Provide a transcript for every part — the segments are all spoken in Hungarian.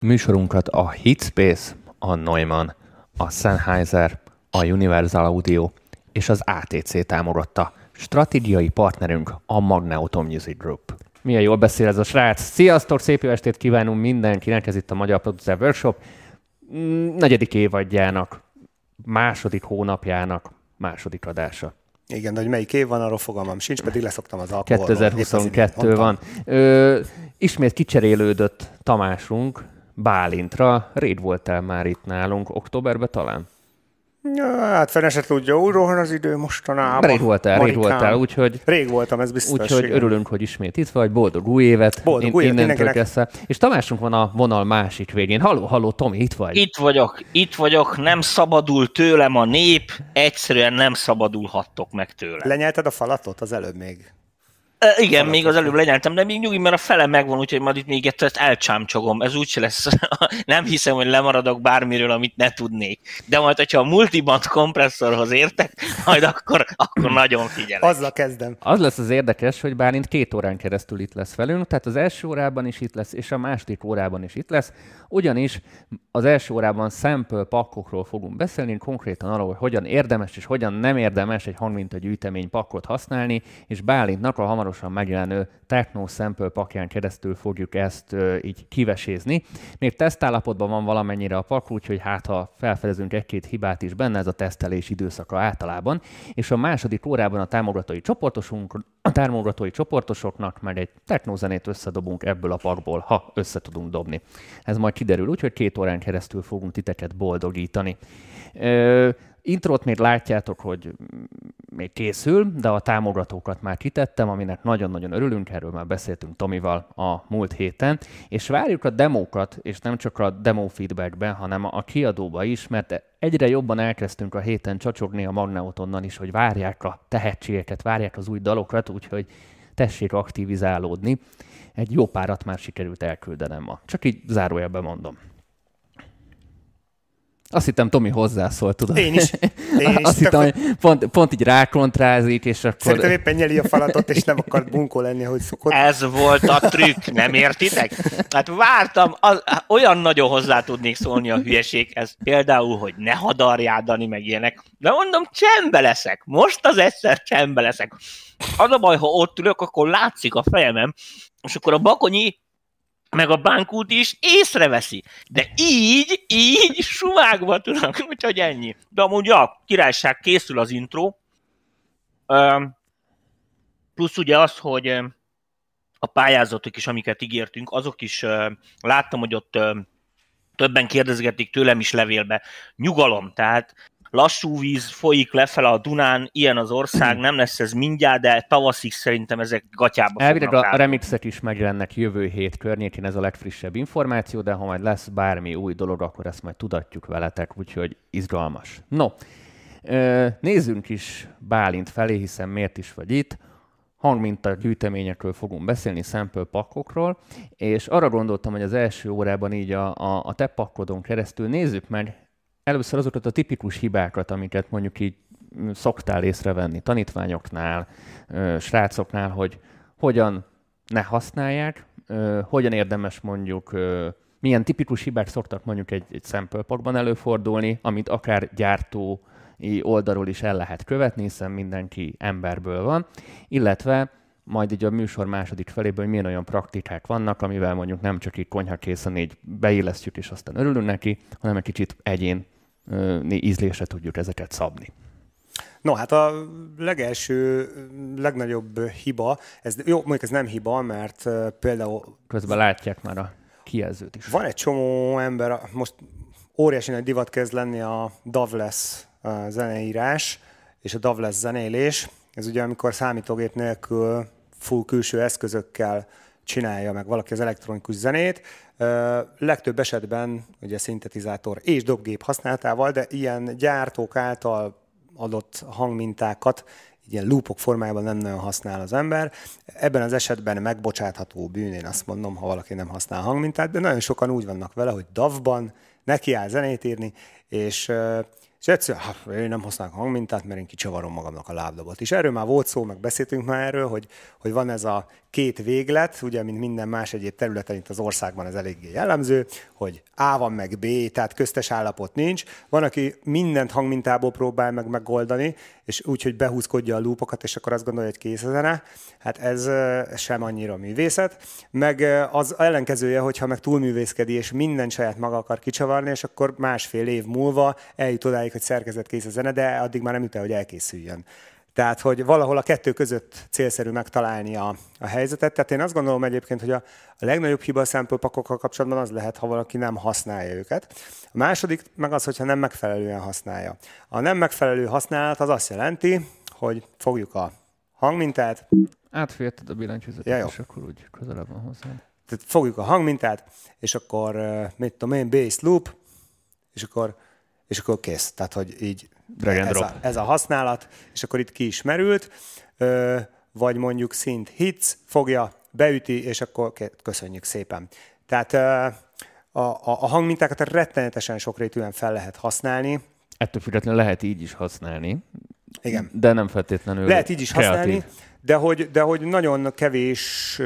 Műsorunkat a Hitspace, a Neumann, a Sennheiser, a Universal Audio és az ATC támogatta. Stratégiai partnerünk a Magnautom Music Group. Milyen jól beszél ez a srác. Sziasztok, szép jó estét kívánunk mindenkinek, ez itt a Magyar Producer Workshop mm, negyedik évadjának, második hónapjának második adása. Igen, de hogy melyik év van, arról fogalmam sincs, pedig leszoktam az alkoholról. 2022 van. Ö, ismét kicserélődött Tamásunk Bálintra. Rég voltál már itt nálunk, októberben talán? Ja, hát fene se tudja, úgy rohan az idő mostanában. Rég voltál, rég voltál, úgyhogy... Rég voltam, ez biztos. Úgyhogy igen. örülünk, hogy ismét itt vagy, boldog új évet. Boldog új évet innentől kezdve. És Tamásunk van a vonal másik végén. Halló, halló, Tomi, itt vagy? Itt vagyok, itt vagyok, nem szabadul tőlem a nép, egyszerűen nem szabadulhattok meg tőlem. Lenyelted a falatot az előbb még? Igen, még az előbb lenyeltem, de még nyugi, mert a fele megvan, úgyhogy majd itt még ezt elcsámcsogom. Ez úgyse lesz. nem hiszem, hogy lemaradok bármiről, amit ne tudnék. De majd, hogyha a multiband kompresszorhoz értek, majd akkor, akkor nagyon figyelek. Azzal kezdem. Az lesz az érdekes, hogy Bálint két órán keresztül itt lesz velünk, tehát az első órában is itt lesz, és a második órában is itt lesz, ugyanis az első órában sample pakkokról fogunk beszélni, konkrétan arról, hogy hogyan érdemes és hogyan nem érdemes egy hangmintagyűjtemény pakkot használni, és Bálintnak a hamarosan megjelenő Techno Sample pakján keresztül fogjuk ezt így kivesézni. Még tesztállapotban van valamennyire a pak, úgyhogy hát ha felfedezünk egy-két hibát is benne, ez a tesztelés időszaka általában, és a második órában a támogatói csoportosunk, a támogatói csoportosoknak meg egy technozenét összedobunk ebből a pakból, ha össze tudunk dobni. Ez majd kiderül, úgyhogy két órán keresztül fogunk titeket boldogítani. Ö, Intrót még látjátok, hogy még készül, de a támogatókat már kitettem, aminek nagyon-nagyon örülünk, erről már beszéltünk Tomival a múlt héten, és várjuk a demókat, és nem csak a demo feedbackben, hanem a kiadóba is, mert egyre jobban elkezdtünk a héten csacsogni a Magnautonnal is, hogy várják a tehetségeket, várják az új dalokat, úgyhogy tessék aktivizálódni. Egy jó párat már sikerült elküldenem ma. Csak így zárójelben mondom. Azt hittem, Tomi hozzászól, tudod? Én is. Én is. Azt hittem, hogy pont, pont így rákontrázik, és akkor... Szerintem éppen nyeli a falatot, és nem akar bunkó lenni, ahogy szokott. Ez volt a trükk, nem értitek? Hát vártam, az, olyan nagyon hozzá tudnék szólni a hülyeséghez, például, hogy ne hadarjál, Dani, meg ilyenek. De mondom, csendbe leszek, most az egyszer csendbe leszek. Az a baj, ha ott ülök, akkor látszik a fejemem, és akkor a bakonyi meg a bankút is észreveszi. De így, így sumágva tudok, úgyhogy ennyi. De amúgy ja, királyság készül az intro. Plusz ugye az, hogy a pályázatok is, amiket ígértünk, azok is láttam, hogy ott többen kérdezgetik tőlem is levélbe. Nyugalom, tehát lassú víz folyik lefele a Dunán, ilyen az ország, nem lesz ez mindjárt, de tavaszig szerintem ezek gatyába Elvileg a állni. remixek is megjelennek jövő hét környékén, ez a legfrissebb információ, de ha majd lesz bármi új dolog, akkor ezt majd tudatjuk veletek, úgyhogy izgalmas. No, nézzünk is Bálint felé, hiszen miért is vagy itt. Hangminta gyűjteményekről fogunk beszélni, sample pakkokról, és arra gondoltam, hogy az első órában így a, a, a te pakkodon keresztül nézzük meg először azokat a tipikus hibákat, amiket mondjuk így mm, szoktál észrevenni tanítványoknál, srácoknál, hogy hogyan ne használják, hogyan érdemes mondjuk, milyen tipikus hibák szoktak mondjuk egy, egy sample packban előfordulni, amit akár gyártó oldalról is el lehet követni, hiszen mindenki emberből van, illetve majd így a műsor második felében, hogy milyen olyan praktikák vannak, amivel mondjuk nem csak így konyhakészen így beillesztjük, és aztán örülünk neki, hanem egy kicsit egyén ízlésre tudjuk ezeket szabni. No, hát a legelső, legnagyobb hiba, ez, jó, mondjuk ez nem hiba, mert például Közben látják már a kijelzőt is. van egy csomó ember, most óriási nagy divat kezd lenni a Davless zeneírás és a Davless zenélés. Ez ugye amikor számítógép nélkül full külső eszközökkel csinálja meg valaki az elektronikus zenét. Legtöbb esetben ugye szintetizátor és dobgép használatával, de ilyen gyártók által adott hangmintákat ilyen loopok formájában nem nagyon használ az ember. Ebben az esetben megbocsátható bűn, én azt mondom, ha valaki nem használ hangmintát, de nagyon sokan úgy vannak vele, hogy DAV-ban neki áll zenét írni, és És egyszerűen, hát, én nem használok hangmintát, mert én kicsavarom magamnak a lábdobot. És erről már volt szó, meg beszéltünk már erről, hogy, hogy van ez a két véglet, ugye, mint minden más egyéb területen itt az országban ez eléggé jellemző, hogy A van meg B, tehát köztes állapot nincs. Van, aki mindent hangmintából próbál meg megoldani, és úgy, hogy behúzkodja a lúpokat, és akkor azt gondolja, hogy kész a zene. Hát ez sem annyira művészet. Meg az ellenkezője, hogyha meg túlművészkedi, és minden saját maga akar kicsavarni, és akkor másfél év múlva eljut odáig, hogy szerkezet kész a zene, de addig már nem jut el, hogy elkészüljön. Tehát, hogy valahol a kettő között célszerű megtalálni a, a helyzetet. Tehát én azt gondolom egyébként, hogy a, a legnagyobb hiba a sample pakokkal kapcsolatban az lehet, ha valaki nem használja őket. A második meg az, hogyha nem megfelelően használja. A nem megfelelő használat az azt jelenti, hogy fogjuk a hangmintát. Átférted a billentyűzetet, ja, és akkor úgy közelebb van hozzá. Tehát fogjuk a hangmintát, és akkor, mit tudom én, bass loop, és akkor, és akkor kész. Tehát, hogy így Drag and ez, drop. a, ez a használat, és akkor itt ki is merült, ö, vagy mondjuk szint hits, fogja, beüti, és akkor köszönjük szépen. Tehát ö, a, a, a hangmintákat rettenetesen sokrétűen fel lehet használni. Ettől függetlenül lehet így is használni. Igen. De nem feltétlenül Lehet így is kreatív. használni, de hogy, de hogy nagyon kevés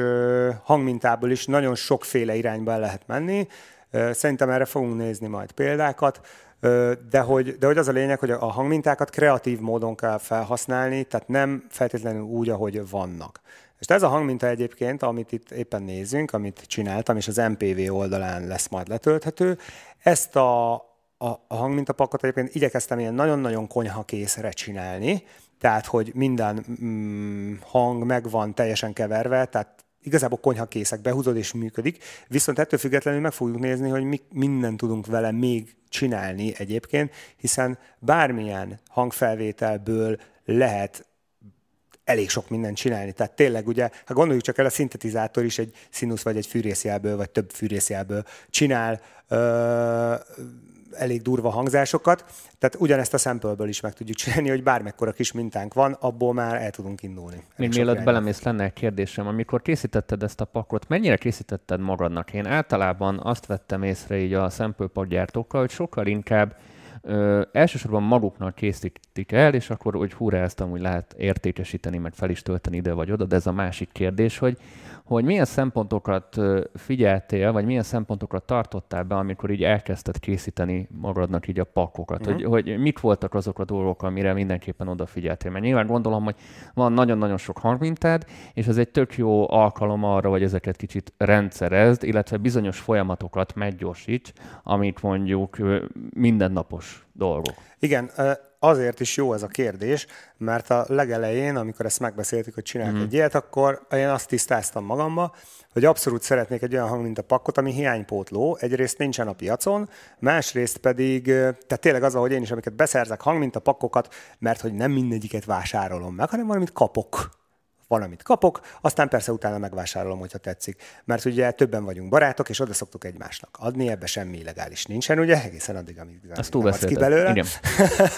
hangmintából is nagyon sokféle irányba lehet menni. Szerintem erre fogunk nézni majd példákat. De hogy, de hogy az a lényeg, hogy a hangmintákat kreatív módon kell felhasználni, tehát nem feltétlenül úgy, ahogy vannak. És ez a hangminta egyébként, amit itt éppen nézünk, amit csináltam, és az MPV oldalán lesz majd letölthető, ezt a, a, a hangmintapakot egyébként igyekeztem ilyen nagyon-nagyon konyhakészre csinálni, tehát, hogy minden mm, hang megvan teljesen keverve, tehát igazából konyhakészek, behúzod és működik, viszont ettől függetlenül meg fogjuk nézni, hogy mi minden tudunk vele még csinálni egyébként, hiszen bármilyen hangfelvételből lehet elég sok mindent csinálni. Tehát tényleg ugye, ha gondoljuk csak el, a szintetizátor is egy színusz vagy egy fűrészjelből, vagy több fűrészjelből csinál ö, elég durva hangzásokat, tehát ugyanezt a sample is meg tudjuk csinálni, hogy bármekkora kis mintánk van, abból már el tudunk indulni. Még Elég sok mielőtt belemész, lenne egy kérdésem. Amikor készítetted ezt a pakot, mennyire készítetted magadnak? Én általában azt vettem észre így a sample pack gyártókkal, hogy sokkal inkább ö, elsősorban maguknak készítik el, és akkor, hogy húra ezt amúgy lehet értékesíteni, meg fel is tölteni ide vagy oda, de ez a másik kérdés, hogy, hogy milyen szempontokat figyeltél, vagy milyen szempontokat tartottál be, amikor így elkezdted készíteni magadnak így a pakokat, Mhm. uh-huh. hogy, hogy mik voltak azok a dolgok, amire mindenképpen odafigyeltél. Mert nyilván gondolom, hogy van nagyon-nagyon sok hangmintád, és ez egy tök jó alkalom arra, hogy ezeket kicsit rendszerezd, illetve bizonyos folyamatokat meggyorsíts, amik mondjuk mindennapos dolgok. Igen, azért is jó ez a kérdés, mert a legelején, amikor ezt megbeszéltük, hogy csinálok mm. egy ilyet, akkor én azt tisztáztam magamba, hogy abszolút szeretnék egy olyan hangmintapakkot, ami hiánypótló. Egyrészt nincsen a piacon, másrészt pedig, tehát tényleg az, ahogy én is, amiket beszerzek hangmintapakkokat, mert hogy nem mindegyiket vásárolom meg, hanem valamit kapok valamit kapok, aztán persze utána megvásárolom, hogyha tetszik. Mert ugye többen vagyunk barátok, és oda szoktuk egymásnak adni, ebbe semmi illegális nincsen, ugye, egészen addig, amíg Ezt nem adsz ki belőle.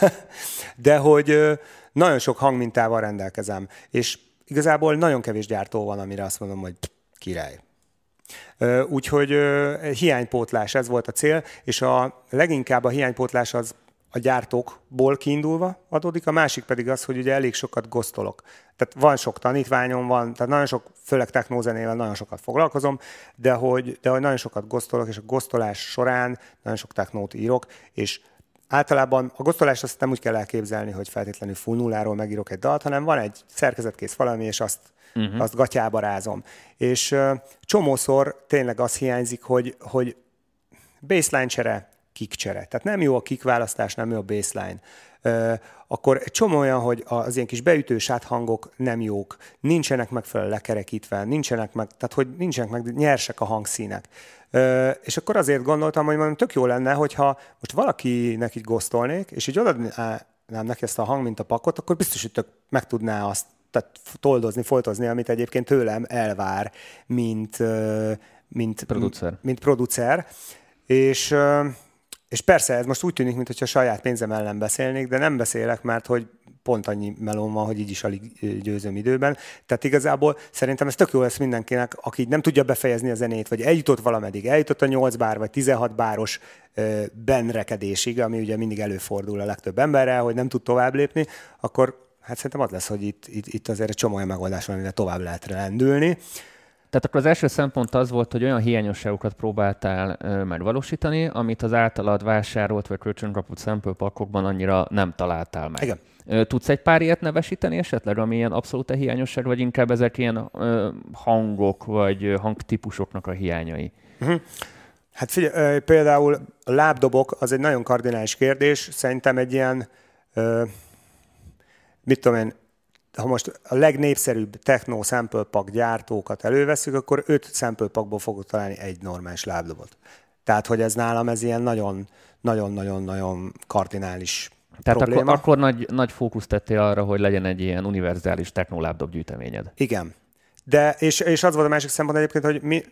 De hogy nagyon sok hangmintával rendelkezem, és igazából nagyon kevés gyártó van, amire azt mondom, hogy király. Úgyhogy hiánypótlás, ez volt a cél, és a leginkább a hiánypótlás az a gyártókból kiindulva adódik, a másik pedig az, hogy ugye elég sokat gosztolok. Tehát van sok tanítványom, van, tehát nagyon sok, főleg technózenével nagyon sokat foglalkozom, de hogy, de hogy nagyon sokat gosztolok, és a gosztolás során nagyon sok technót írok, és általában a gosztolást azt nem úgy kell elképzelni, hogy feltétlenül full nulláról megírok egy dalt, hanem van egy szerkezetkész valami, és azt, uh-huh. azt gatyába rázom. És uh, csomószor tényleg az hiányzik, hogy, hogy baseline csere, kick csere. Tehát nem jó a kick választás, nem jó a baseline. Akkor egy csomó olyan, hogy az ilyen kis beütős áthangok nem jók, nincsenek megfelelően lekerekítve, nincsenek meg, tehát hogy nincsenek meg nyersek a hangszínek. És akkor azért gondoltam, hogy mondom, tök jó lenne, hogyha most valakinek így gosztolnék, és így odaadnám neki ezt a hangmintapakot, akkor biztos, hogy tök meg tudná azt tehát toldozni, foltozni, amit egyébként tőlem elvár, mint, mint Producer. mint producer. És, és persze ez most úgy tűnik, mintha saját pénzem ellen beszélnék, de nem beszélek, mert hogy pont annyi melón van, hogy így is alig győzöm időben. Tehát igazából szerintem ez tök jó lesz mindenkinek, aki nem tudja befejezni a zenét, vagy eljutott valameddig, eljutott a 8 bár vagy 16 báros benrekedésig, ami ugye mindig előfordul a legtöbb emberrel, hogy nem tud tovább lépni, akkor hát szerintem az lesz, hogy itt, itt, itt azért egy csomó olyan megoldás van, amire tovább lehet rendülni. Tehát akkor az első szempont az volt, hogy olyan hiányosságokat próbáltál ö, megvalósítani, amit az általad vásárolt vagy kölcsönkapott sample pakokban annyira nem találtál meg. Igen. Ö, tudsz egy pár ilyet nevesíteni esetleg, ami ilyen abszolút a hiányosság, vagy inkább ezek ilyen ö, hangok, vagy hangtípusoknak a hiányai? Uh-huh. Hát figyelj, például a lábdobok az egy nagyon kardinális kérdés. Szerintem egy ilyen, mit tudom én, ha most a legnépszerűbb techno sample pack gyártókat előveszük, akkor öt sample packból fogok találni egy normális lábdobot. Tehát, hogy ez nálam ez ilyen nagyon, nagyon-nagyon-nagyon kardinális tehát probléma. akkor, akkor nagy, nagy fókusz tettél arra, hogy legyen egy ilyen univerzális techno lábdob gyűjteményed. Igen. De, és, és az volt a másik szempont egyébként, hogy mi,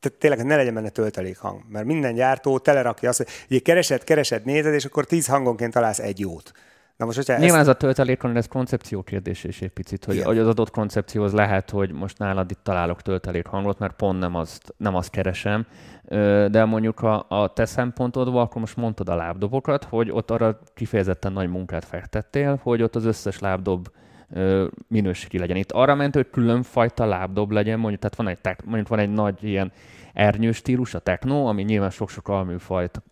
tehát tényleg ne legyen benne töltelék hang, mert minden gyártó telerakja azt, hogy keresed, keresed, nézed, és akkor tíz hangonként találsz egy jót. Na most, hogyha Nyilván ezt... ez a töltelékon, ez koncepció kérdés is egy picit, hogy, hogy az adott koncepcióhoz lehet, hogy most nálad itt találok töltelék hangot, mert pont nem azt, nem azt keresem, de mondjuk a, a te szempontodból, akkor most mondtad a lábdobokat, hogy ott arra kifejezetten nagy munkát fektettél, hogy ott az összes lábdob minőségi legyen. Itt arra ment, hogy különfajta lábdob legyen, mondjuk, tehát van egy, mondjuk van egy nagy ilyen ernyő stílus, a techno, ami nyilván sok-sok alműfajt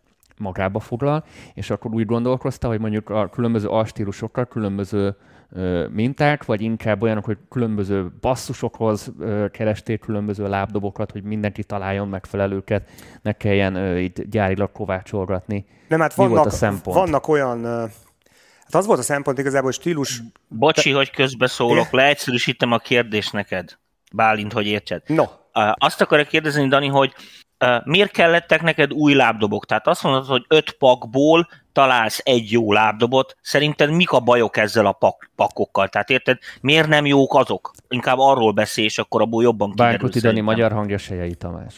magába foglal, és akkor úgy gondolkozta, hogy mondjuk a különböző alstílusokkal különböző ö, minták, vagy inkább olyanok, hogy különböző basszusokhoz ö, keresték különböző lábdobokat, hogy mindenki találjon megfelelőket, ne kelljen ö, itt gyárilag kovácsolgatni. Nem, hát vannak, a szempont? vannak olyan Hát az volt a szempont igazából, hogy stílus... Bocsi, Te... hogy közbeszólok, leegyszerűsítem a kérdést neked, Bálint, hogy értsed. No. Azt akarok kérdezni, Dani, hogy miért kellettek neked új lábdobok? Tehát azt mondod, hogy öt pakból találsz egy jó lábdobot, szerinted mik a bajok ezzel a pak, pakokkal? Tehát érted, miért nem jók azok? Inkább arról beszélsz, és akkor abból jobban kiderül. Bárkot Dani, magyar hangja Sejei Tamás.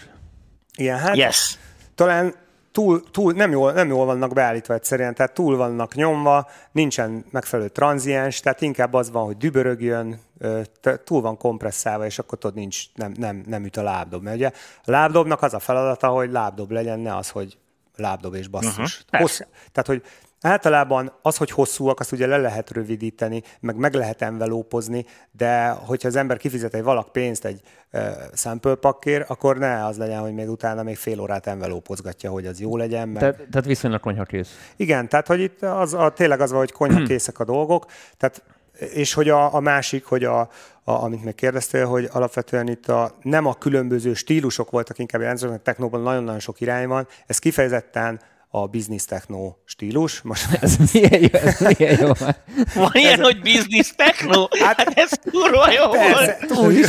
Igen, hát yes. talán túl, túl nem, jól, nem jól vannak beállítva egyszerűen, tehát túl vannak nyomva, nincsen megfelelő tranziens, tehát inkább az van, hogy dübörögjön, túl van kompresszálva, és akkor tudod, nincs, nem, nem, nem üt a lábdob. Mert ugye a lábdobnak az a feladata, hogy lábdob legyen, ne az, hogy lábdob és basszus. Uh-huh, Hossz, tehát, hogy Általában az, hogy hosszúak, azt ugye le lehet rövidíteni, meg meg lehet envelópozni, de hogyha az ember kifizet egy valak pénzt egy uh, sample pakkért, akkor ne az legyen, hogy még utána még fél órát envelópozgatja, hogy az jó legyen. Meg... Te, tehát viszonylag konyhakész. Igen, tehát hogy itt az, a, tényleg az van, hogy konyhakészek a dolgok, tehát és hogy a, a másik, hogy a, a, amit meg kérdeztél, hogy alapvetően itt a, nem a különböző stílusok voltak inkább jelenzők, a technóban nagyon-nagyon sok irány van, ez kifejezetten a business techno stílus. Most ez milyen jó, ez milyen jó. Van ilyen, ez... hogy business techno? Hát, hát ez kurva jó persze, volt. Úgy,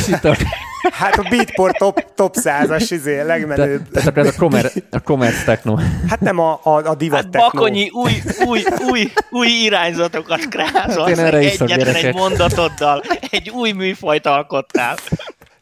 Hát a Beatport top, top 100-as izé, legmenőbb. Tehát ez a, commerce, a commerce techno. Hát nem a, a, a divat hát techno. Bakonyi új, új, új, új irányzatokat krázolsz hát egyetlen egy mondatoddal. Egy új műfajt alkottál.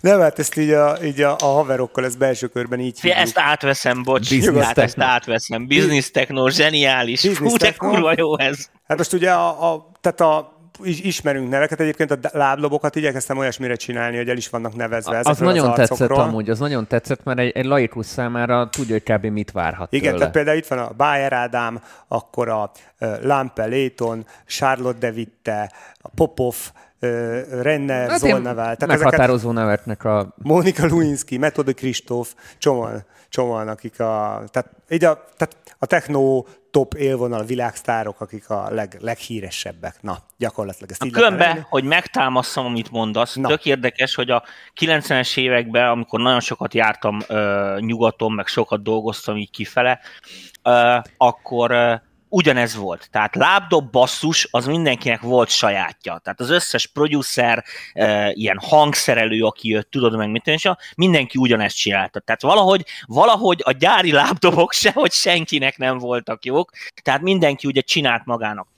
Nem, hát ezt így a, így a, a haverokkal, ez belső körben így hívjuk. Ezt átveszem, bocs. Business hát ezt átveszem. Business techno, zseniális. Business Hú, de kurva jó ez. Hát most ugye a, a tehát a ismerünk neveket, egyébként a láblobokat igyekeztem olyasmire csinálni, hogy el is vannak nevezve Az nagyon az tetszett amúgy, az nagyon tetszett, mert egy, egy laikus számára tudja, hogy kb. mit várhat Igen, tőle. tehát például itt van a Bayer Ádám, akkor a Lampe Layton, Charlotte De Witte, a Popov, Renner, hát Zolnavál. Tehát meghatározó ezeket, neveknek a... Monika Lewinsky, Metodi Kristóf, csomóan, csomóan, akik a... Tehát, így a, tehát a techno top élvonal világsztárok, akik a leg, leghíresebbek. Na, gyakorlatilag ezt a így Különben, hogy megtámasszam, amit mondasz, Na. tök érdekes, hogy a 90-es években, amikor nagyon sokat jártam uh, nyugaton, meg sokat dolgoztam így kifele, uh, akkor uh, ugyanez volt. Tehát lábdob basszus az mindenkinek volt sajátja. Tehát az összes producer, e, ilyen hangszerelő, aki jött, tudod meg mit és mindenki ugyanezt csinálta. Tehát valahogy, valahogy a gyári lábdobok sehogy senkinek nem voltak jók, tehát mindenki ugye csinált magának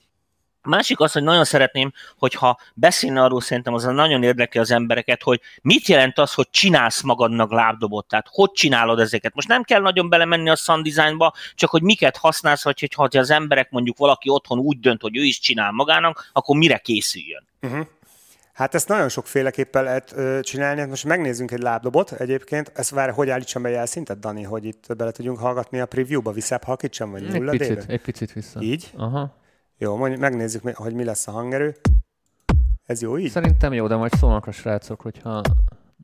A másik az, hogy nagyon szeretném, hogyha beszélne arról szerintem az nagyon érdekli az embereket, hogy mit jelent az, hogy csinálsz magadnak lábdobot, tehát hogy csinálod ezeket. Most nem kell nagyon belemenni a sound designba, csak hogy miket használsz, vagy hogy ha az emberek mondjuk valaki otthon úgy dönt, hogy ő is csinál magának, akkor mire készüljön. Uh-huh. Hát ezt nagyon sokféleképpen lehet ö, csinálni. Most megnézzünk egy lábdobot egyébként. Ezt vár, hogy állítsam be jelszintet, Dani, hogy itt bele tudjunk hallgatni a preview-ba, visszább halkítsam, vagy nulla egy picit, egy picit vissza. Így? Aha. Jó, mondjuk megnézzük, hogy mi lesz a hangerő. Ez jó így? Szerintem jó, de majd szólnak a srácok, hogyha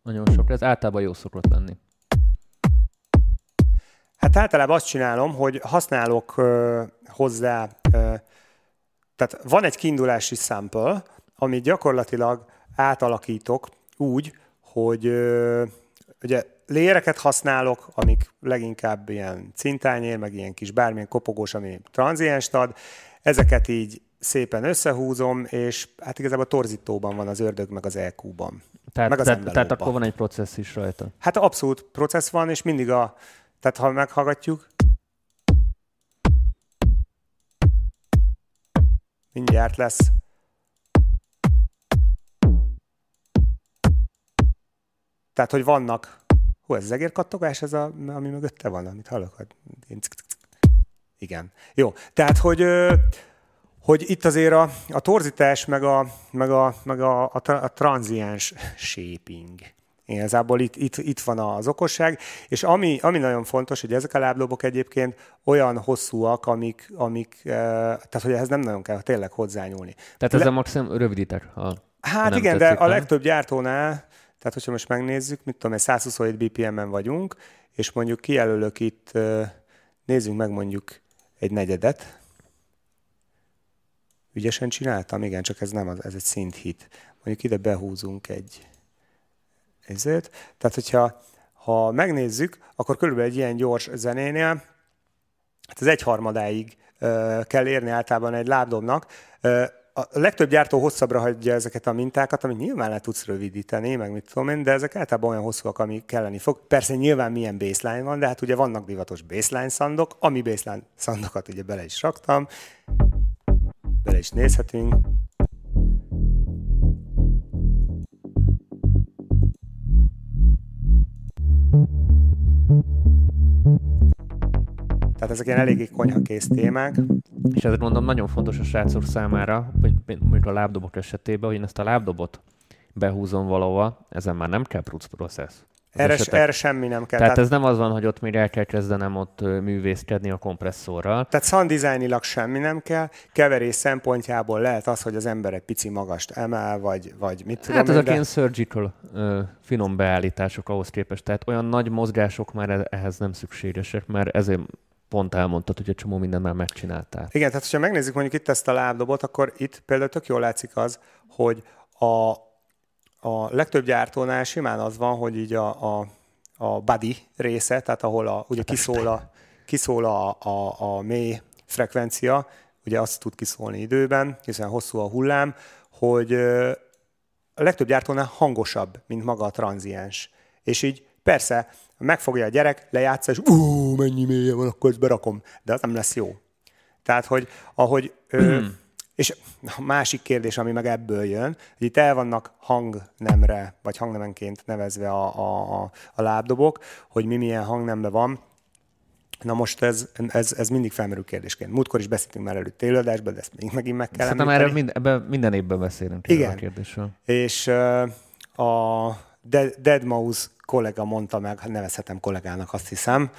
nagyon sok. Ez általában jó szokott lenni. Hát általában azt csinálom, hogy használok uh, hozzá, uh, tehát van egy kiindulási sample, amit gyakorlatilag átalakítok úgy, hogy uh, ugye léreket használok, amik leginkább ilyen cintányér, meg ilyen kis bármilyen kopogós, ami tranzienst ad, Ezeket így szépen összehúzom, és hát igazából torzítóban van az ördög, meg az EQ-ban. Tehát, meg az tehát, tehát akkor van egy processz is rajta. Hát abszolút processz van, és mindig a, tehát ha meghallgatjuk, mindjárt lesz. Tehát, hogy vannak, hú, ez az egérkattogás, ez a, ami mögötte van, amit hallok? Igen. Jó. Tehát, hogy, hogy itt azért a, a torzítás, meg a, meg a, meg a, a, a transiens shaping. Igazából itt, itt, itt van az okosság, és ami, ami nagyon fontos, hogy ezek a láblobok egyébként olyan hosszúak, amik, amik tehát hogy ehhez nem nagyon kell tényleg hozzányúlni. Tehát Le... maximum rövidítek, ha Hát igen, tetszik, de a legtöbb gyártónál, tehát hogyha most megnézzük, mit tudom, 127 BPM-en vagyunk, és mondjuk kijelölök itt, nézzünk meg mondjuk egy negyedet. Ügyesen csináltam? Igen, csak ez nem az, ez egy szinthit. Mondjuk ide behúzunk egy ezért. Tehát, hogyha ha megnézzük, akkor körülbelül egy ilyen gyors zenénél, hát az egyharmadáig kell érni általában egy lábdobnak a legtöbb gyártó hosszabbra hagyja ezeket a mintákat, amit nyilván le tudsz rövidíteni, meg mit tudom én, de ezek általában olyan hosszúak, ami kelleni fog. Persze nyilván milyen baseline van, de hát ugye vannak divatos baseline szandok, ami baseline szandokat ugye bele is raktam, bele is nézhetünk. Tehát ezek ilyen eléggé konyhakész témák. És ezért mondom, nagyon fontos a srácok számára, mondjuk a lábdobok esetében, hogy én ezt a lábdobot behúzom valahova, ezen már nem kell pruc process. Erre, esetek... erre semmi nem kell. Tehát, tehát ez nem az van, hogy ott még el kell kezdenem ott művészkedni a kompresszorral. Tehát sound designilag semmi nem kell. Keverés szempontjából lehet az, hogy az ember egy pici magast emel, vagy, vagy mit tudom Hát ezek de... ilyen surgical ö, finom beállítások ahhoz képest. Tehát olyan nagy mozgások már e- ehhez nem szükségesek, mert ezért pont elmondtad, hogy egy csomó mindent már megcsináltál. Igen, tehát ha megnézzük mondjuk itt ezt a lábdobot, akkor itt például tök jól látszik az, hogy a, a legtöbb gyártónál simán az van, hogy így a, a, a body része, tehát ahol a, ugye kiszól a, kiszól a, a, a mély frekvencia, ugye azt tud kiszólni időben, hiszen hosszú a hullám, hogy a legtöbb gyártónál hangosabb, mint maga a tranziens. És így persze megfogja a gyerek, lejátsza, és ú, mennyi mélye van, akkor ezt berakom. De az nem lesz jó. Tehát, hogy ahogy... Ö, hmm. és a másik kérdés, ami meg ebből jön, hogy itt el vannak hangnemre, vagy hangnemenként nevezve a, a, a, a lábdobok, hogy mi milyen hangnemben van. Na most ez, ez, ez mindig felmerül kérdésként. Múltkor is beszéltünk már előtt élőadásban, de ezt még megint meg kell Szerintem erről mind, ebben minden évben beszélünk Igen. a kérdésről. És uh, a Dead Mouse kollega mondta meg, nevezhetem kollégának azt hiszem,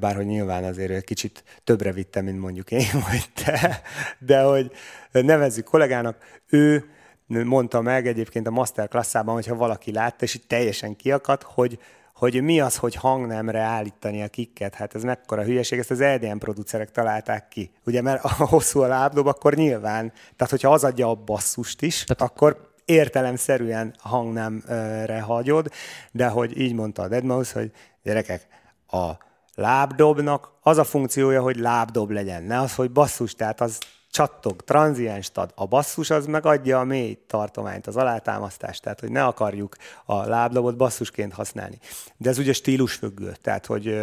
bárhogy nyilván azért kicsit többre vittem, mint mondjuk én vagy te, de hogy nevezzük kollégának, ő mondta meg egyébként a masterclassában, hogyha valaki látta, és itt teljesen kiakadt, hogy, hogy mi az, hogy hangnemre állítani a kikket. Hát ez mekkora hülyeség, ezt az EDM producerek találták ki. Ugye, mert a hosszú a lábdob, akkor nyilván, tehát hogyha az adja a basszust is, tehát, akkor értelemszerűen hangnemre hagyod, de hogy így mondta a Deadmau5, hogy gyerekek, a lábdobnak az a funkciója, hogy lábdob legyen, ne az, hogy basszus, tehát az csattog, tranziens ad. A basszus az megadja a mély tartományt, az alátámasztást, tehát hogy ne akarjuk a lábdobot basszusként használni. De ez ugye stílusfüggő, tehát hogy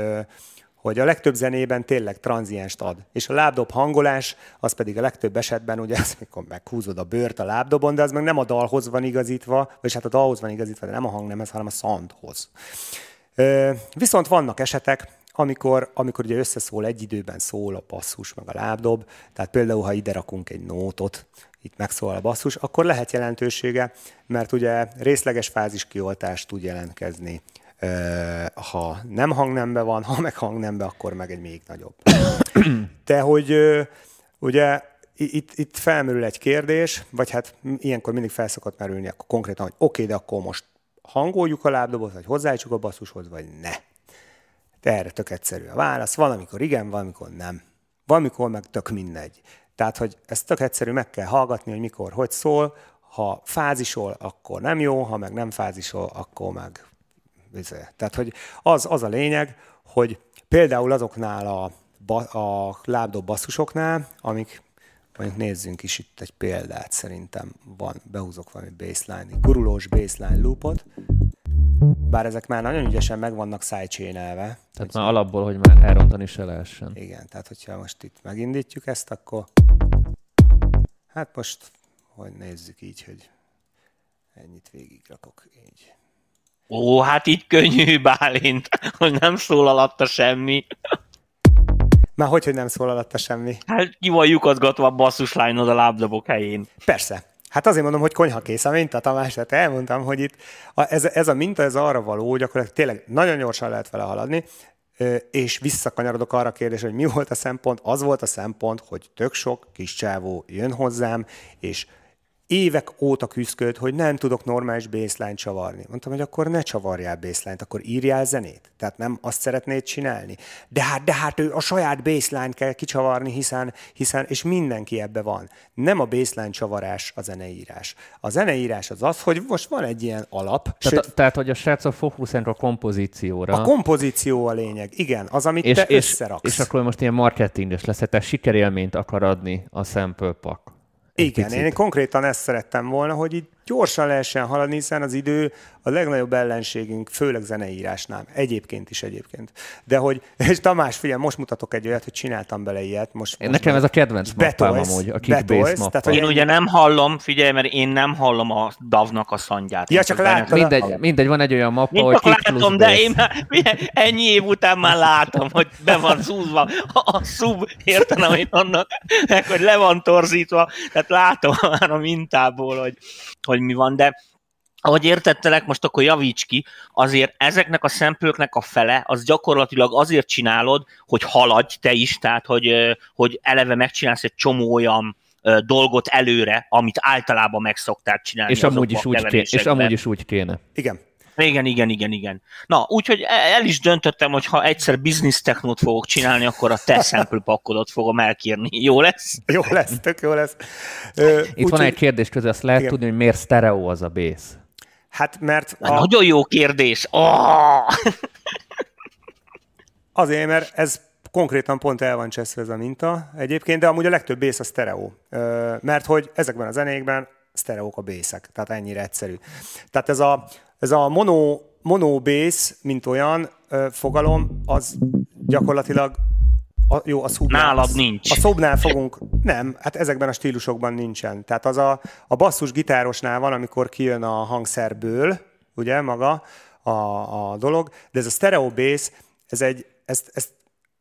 hogy a legtöbb zenében tényleg tranzienst ad. És a lábdob hangolás, az pedig a legtöbb esetben, ugye az, mikor meghúzod a bőrt a lábdobon, de az meg nem a dalhoz van igazítva, vagy hát a dalhoz van igazítva, de nem a hangnemhez, hanem a szandhoz. Viszont vannak esetek, amikor, amikor ugye összeszól egy időben szól a basszus meg a lábdob, tehát például, ha ide rakunk egy nótot, itt megszólal a basszus, akkor lehet jelentősége, mert ugye részleges fázis kioltást tud jelentkezni. Ha nem hangnembe van, ha meg hangnembe, akkor meg egy még nagyobb. De hogy ugye itt, itt felmerül egy kérdés, vagy hát ilyenkor mindig felszokott merülni, akkor konkrétan, hogy oké, okay, de akkor most hangoljuk a lábdobot, vagy hozzájtsuk a basszushoz, vagy ne. De erre tök egyszerű a válasz. Valamikor igen, valamikor nem. Valamikor meg tök mindegy. Tehát, hogy ezt tök egyszerű, meg kell hallgatni, hogy mikor, hogy szól. Ha fázisol, akkor nem jó, ha meg nem fázisol, akkor meg Tehát, hogy az, az a lényeg, hogy például azoknál a, a lábdob basszusoknál, amik mondjuk nézzünk is itt egy példát, szerintem van, behúzok valami baseline, gurulós baseline loopot, bár ezek már nagyon ügyesen meg vannak sidechain-elve. Tehát hogy már alapból, hogy már elrontani se lehessen. Igen, tehát hogyha most itt megindítjuk ezt, akkor hát most, hogy nézzük így, hogy ennyit végig rakok így. Ó, hát így könnyű, Bálint, hogy nem szól alatta semmi. Már hogy, hogy nem szól alatta semmi? Hát ki van lyukatgatva a basszuslájnod a lábdobok helyén. Persze. Hát azért mondom, hogy konyha kész a minta, Tamás, tehát elmondtam, hogy itt a, ez, ez a minta, ez arra való, hogy akkor tényleg nagyon gyorsan lehet vele haladni, és visszakanyarodok arra a kérdésre, hogy mi volt a szempont. Az volt a szempont, hogy tök sok kis csávó jön hozzám, és évek óta küzdött, hogy nem tudok normális baseline csavarni. Mondtam, hogy akkor ne csavarjál baseline akkor írjál zenét. Tehát nem azt szeretnéd csinálni. De hát, de hát ő a saját baseline kell kicsavarni, hiszen, hiszen, és mindenki ebbe van. Nem a baseline csavarás a zeneírás. A zeneírás az az, hogy most van egy ilyen alap. Tehát, sőt, tehát hogy a srácok fókuszálnak a kompozícióra. A kompozíció a lényeg, igen, az, amit és, te és, összeraksz. És akkor most ilyen marketinges lesz, tehát sikerélményt akar adni a sample pack. Igen, picit. én konkrétan ezt szerettem volna, hogy itt gyorsan lehessen haladni, hiszen az idő a legnagyobb ellenségünk, főleg zeneírásnál. Egyébként is egyébként. De hogy, és Tamás, figyelj, most mutatok egy olyat, hogy csináltam bele ilyet. Most, most nekem ez a kedvenc mappám amúgy, a Kickbase mappa. Tehát, hogy én ugye nem hallom, figyelj, mert én nem hallom a davnak a szandját. Ja, csak látom. Mindegy, mindegy, van egy olyan mappa, hogy Kick látom, de én már, ennyi év után már látom, hogy be van zúzva a szub, értem, amit annak, hogy le van torzítva, tehát látom már a mintából, hogy, hogy mi van, de ahogy értettelek, most akkor javíts ki, azért ezeknek a szempőknek a fele, az gyakorlatilag azért csinálod, hogy haladj te is, tehát hogy, hogy eleve megcsinálsz egy csomó olyan dolgot előre, amit általában meg szoktál csinálni. És amúgy, is úgy, kéne, és amúgy is úgy kéne. Igen. Igen, igen, igen, igen. Na, úgyhogy e, el is döntöttem, hogy ha egyszer business technót fogok csinálni, akkor a te sample pakkodat fogom elkérni. Jó lesz? Jó lesz, tök jó lesz. Itt úgy, van egy kérdés közül, azt lehet igen. tudni, hogy miért stereo az a bass. Hát mert... A... Nagyon jó kérdés. Oh! Azért, mert ez konkrétan pont el van cseszve ez a minta egyébként, de amúgy a legtöbb bass a stereo. Mert hogy ezekben a zenékben sztereók a bészek, tehát ennyire egyszerű. Tehát ez a, ez a mono, mono bass, mint olyan fogalom, az gyakorlatilag a, jó, a szubnál. Nálad nincs. A szobnál fogunk, nem, hát ezekben a stílusokban nincsen. Tehát az a, a basszus gitárosnál van, amikor kijön a hangszerből, ugye, maga a, a dolog, de ez a stereo bass, ez egy, ezt, ezt,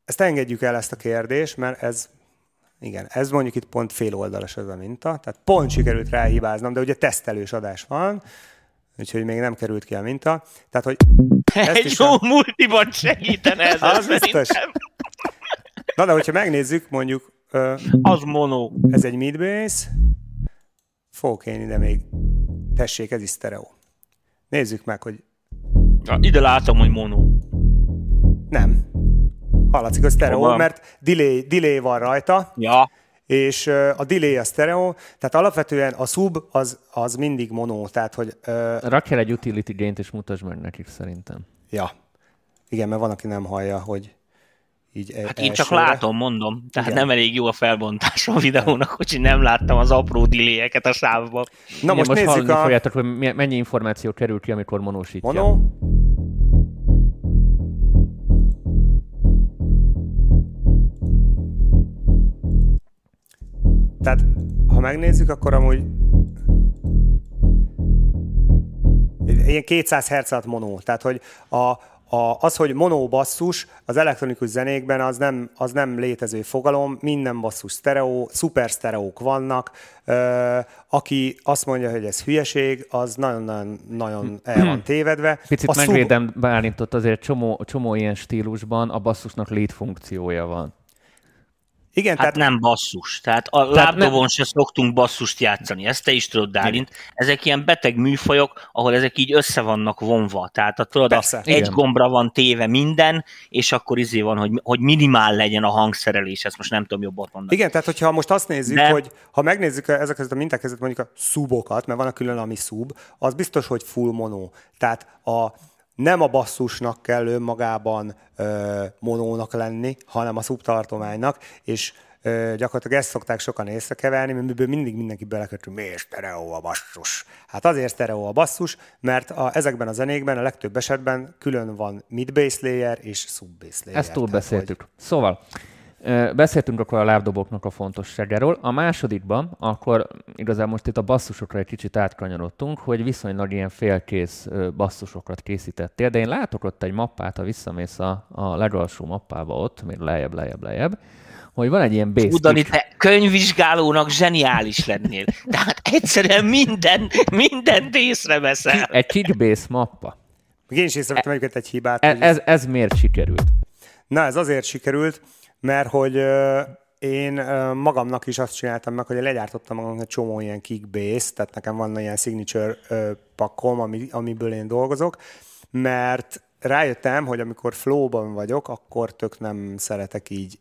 ezt engedjük el ezt a kérdést, mert ez igen, ez mondjuk itt pont fél oldalas ez a minta, tehát pont sikerült ráhibáznom, de ugye tesztelős adás van, úgyhogy még nem került ki a minta. Tehát, hogy Egy jó a... multiban segítene ez az biztos. Na, de hogyha megnézzük, mondjuk... Uh, az mono. Ez egy midbass. Fogok én ide még... Tessék, ez is stereo. Nézzük meg, hogy... Ja, ide látom, hogy mono. Nem. Hallatszik, hogy stereo, mert delay, delay van rajta. Ja. És a delay a stereo, tehát alapvetően a sub az, az mindig mono, tehát hogy... Uh, Rakj el egy utility gain-t és mutasd meg nekik szerintem. Ja. Igen, mert van, aki nem hallja, hogy így Hát elsőre. én csak látom, mondom. Tehát Igen. nem elég jó a felbontás a videónak, hogy nem láttam az apró diléjeket a sávba. Na most, most nézzük a... Fogjátok, hogy mennyi információ kerül ki, amikor monósítja. Mono. Tehát, ha megnézzük, akkor amúgy ilyen 200 Hz alatt mono. Tehát, hogy a, a, az, hogy mono basszus az elektronikus zenékben az nem, az nem létező fogalom, minden basszus sztereó, szuper sztereók vannak. Ö, aki azt mondja, hogy ez hülyeség, az nagyon-nagyon el van tévedve. Picit a megvédem szub... Bálintot, azért csomó, csomó ilyen stílusban a basszusnak funkciója van. Igen, hát tehát... nem basszus. Tehát a tehát lábdobon nem... se szoktunk basszust játszani. Ezt te is tudod, Dálint. Ezek ilyen beteg műfajok, ahol ezek így össze vannak vonva. Tehát a, tudod, a egy Igen. gombra van téve minden, és akkor izé van, hogy, hogy minimál legyen a hangszerelés. Ezt most nem tudom jobban mondani. Igen, tehát hogyha most azt nézzük, De... hogy ha megnézzük ezeket a minták között mondjuk a szubokat, mert van a külön, ami szub, az biztos, hogy full mono. Tehát a nem a basszusnak kell önmagában ö, monónak lenni, hanem a szubtartománynak, és ö, gyakorlatilag ezt szokták sokan észrekeverni, mert miből mindig mindenki belekötő, miért stereo a basszus? Hát azért stereo a basszus, mert a, ezekben a zenékben a legtöbb esetben külön van mid bass layer és sub bass layer. Ezt túlbeszéltük. Hogy... Szóval, Beszéltünk akkor a lábdoboknak a fontosságáról. A másodikban, akkor igazából most itt a basszusokra egy kicsit átkanyarodtunk, hogy viszonylag ilyen félkész basszusokat készítettél, de én látok ott egy mappát, ha visszamész a, a legalsó mappába ott, még lejjebb, lejjebb, lejjebb, hogy van egy ilyen basic... Udani, te könyvvizsgálónak zseniális lennél. Tehát egyszerűen minden, minden észreveszel. Egy kickbase mappa. Én is észrevettem e, egy hibát. Ez, ez, ez miért sikerült? Na, ez azért sikerült, mert hogy én magamnak is azt csináltam meg, hogy legyártottam magamnak egy csomó ilyen kickbase, tehát nekem van ilyen signature pakkom, ami, amiből én dolgozok, mert rájöttem, hogy amikor flowban vagyok, akkor tök nem szeretek így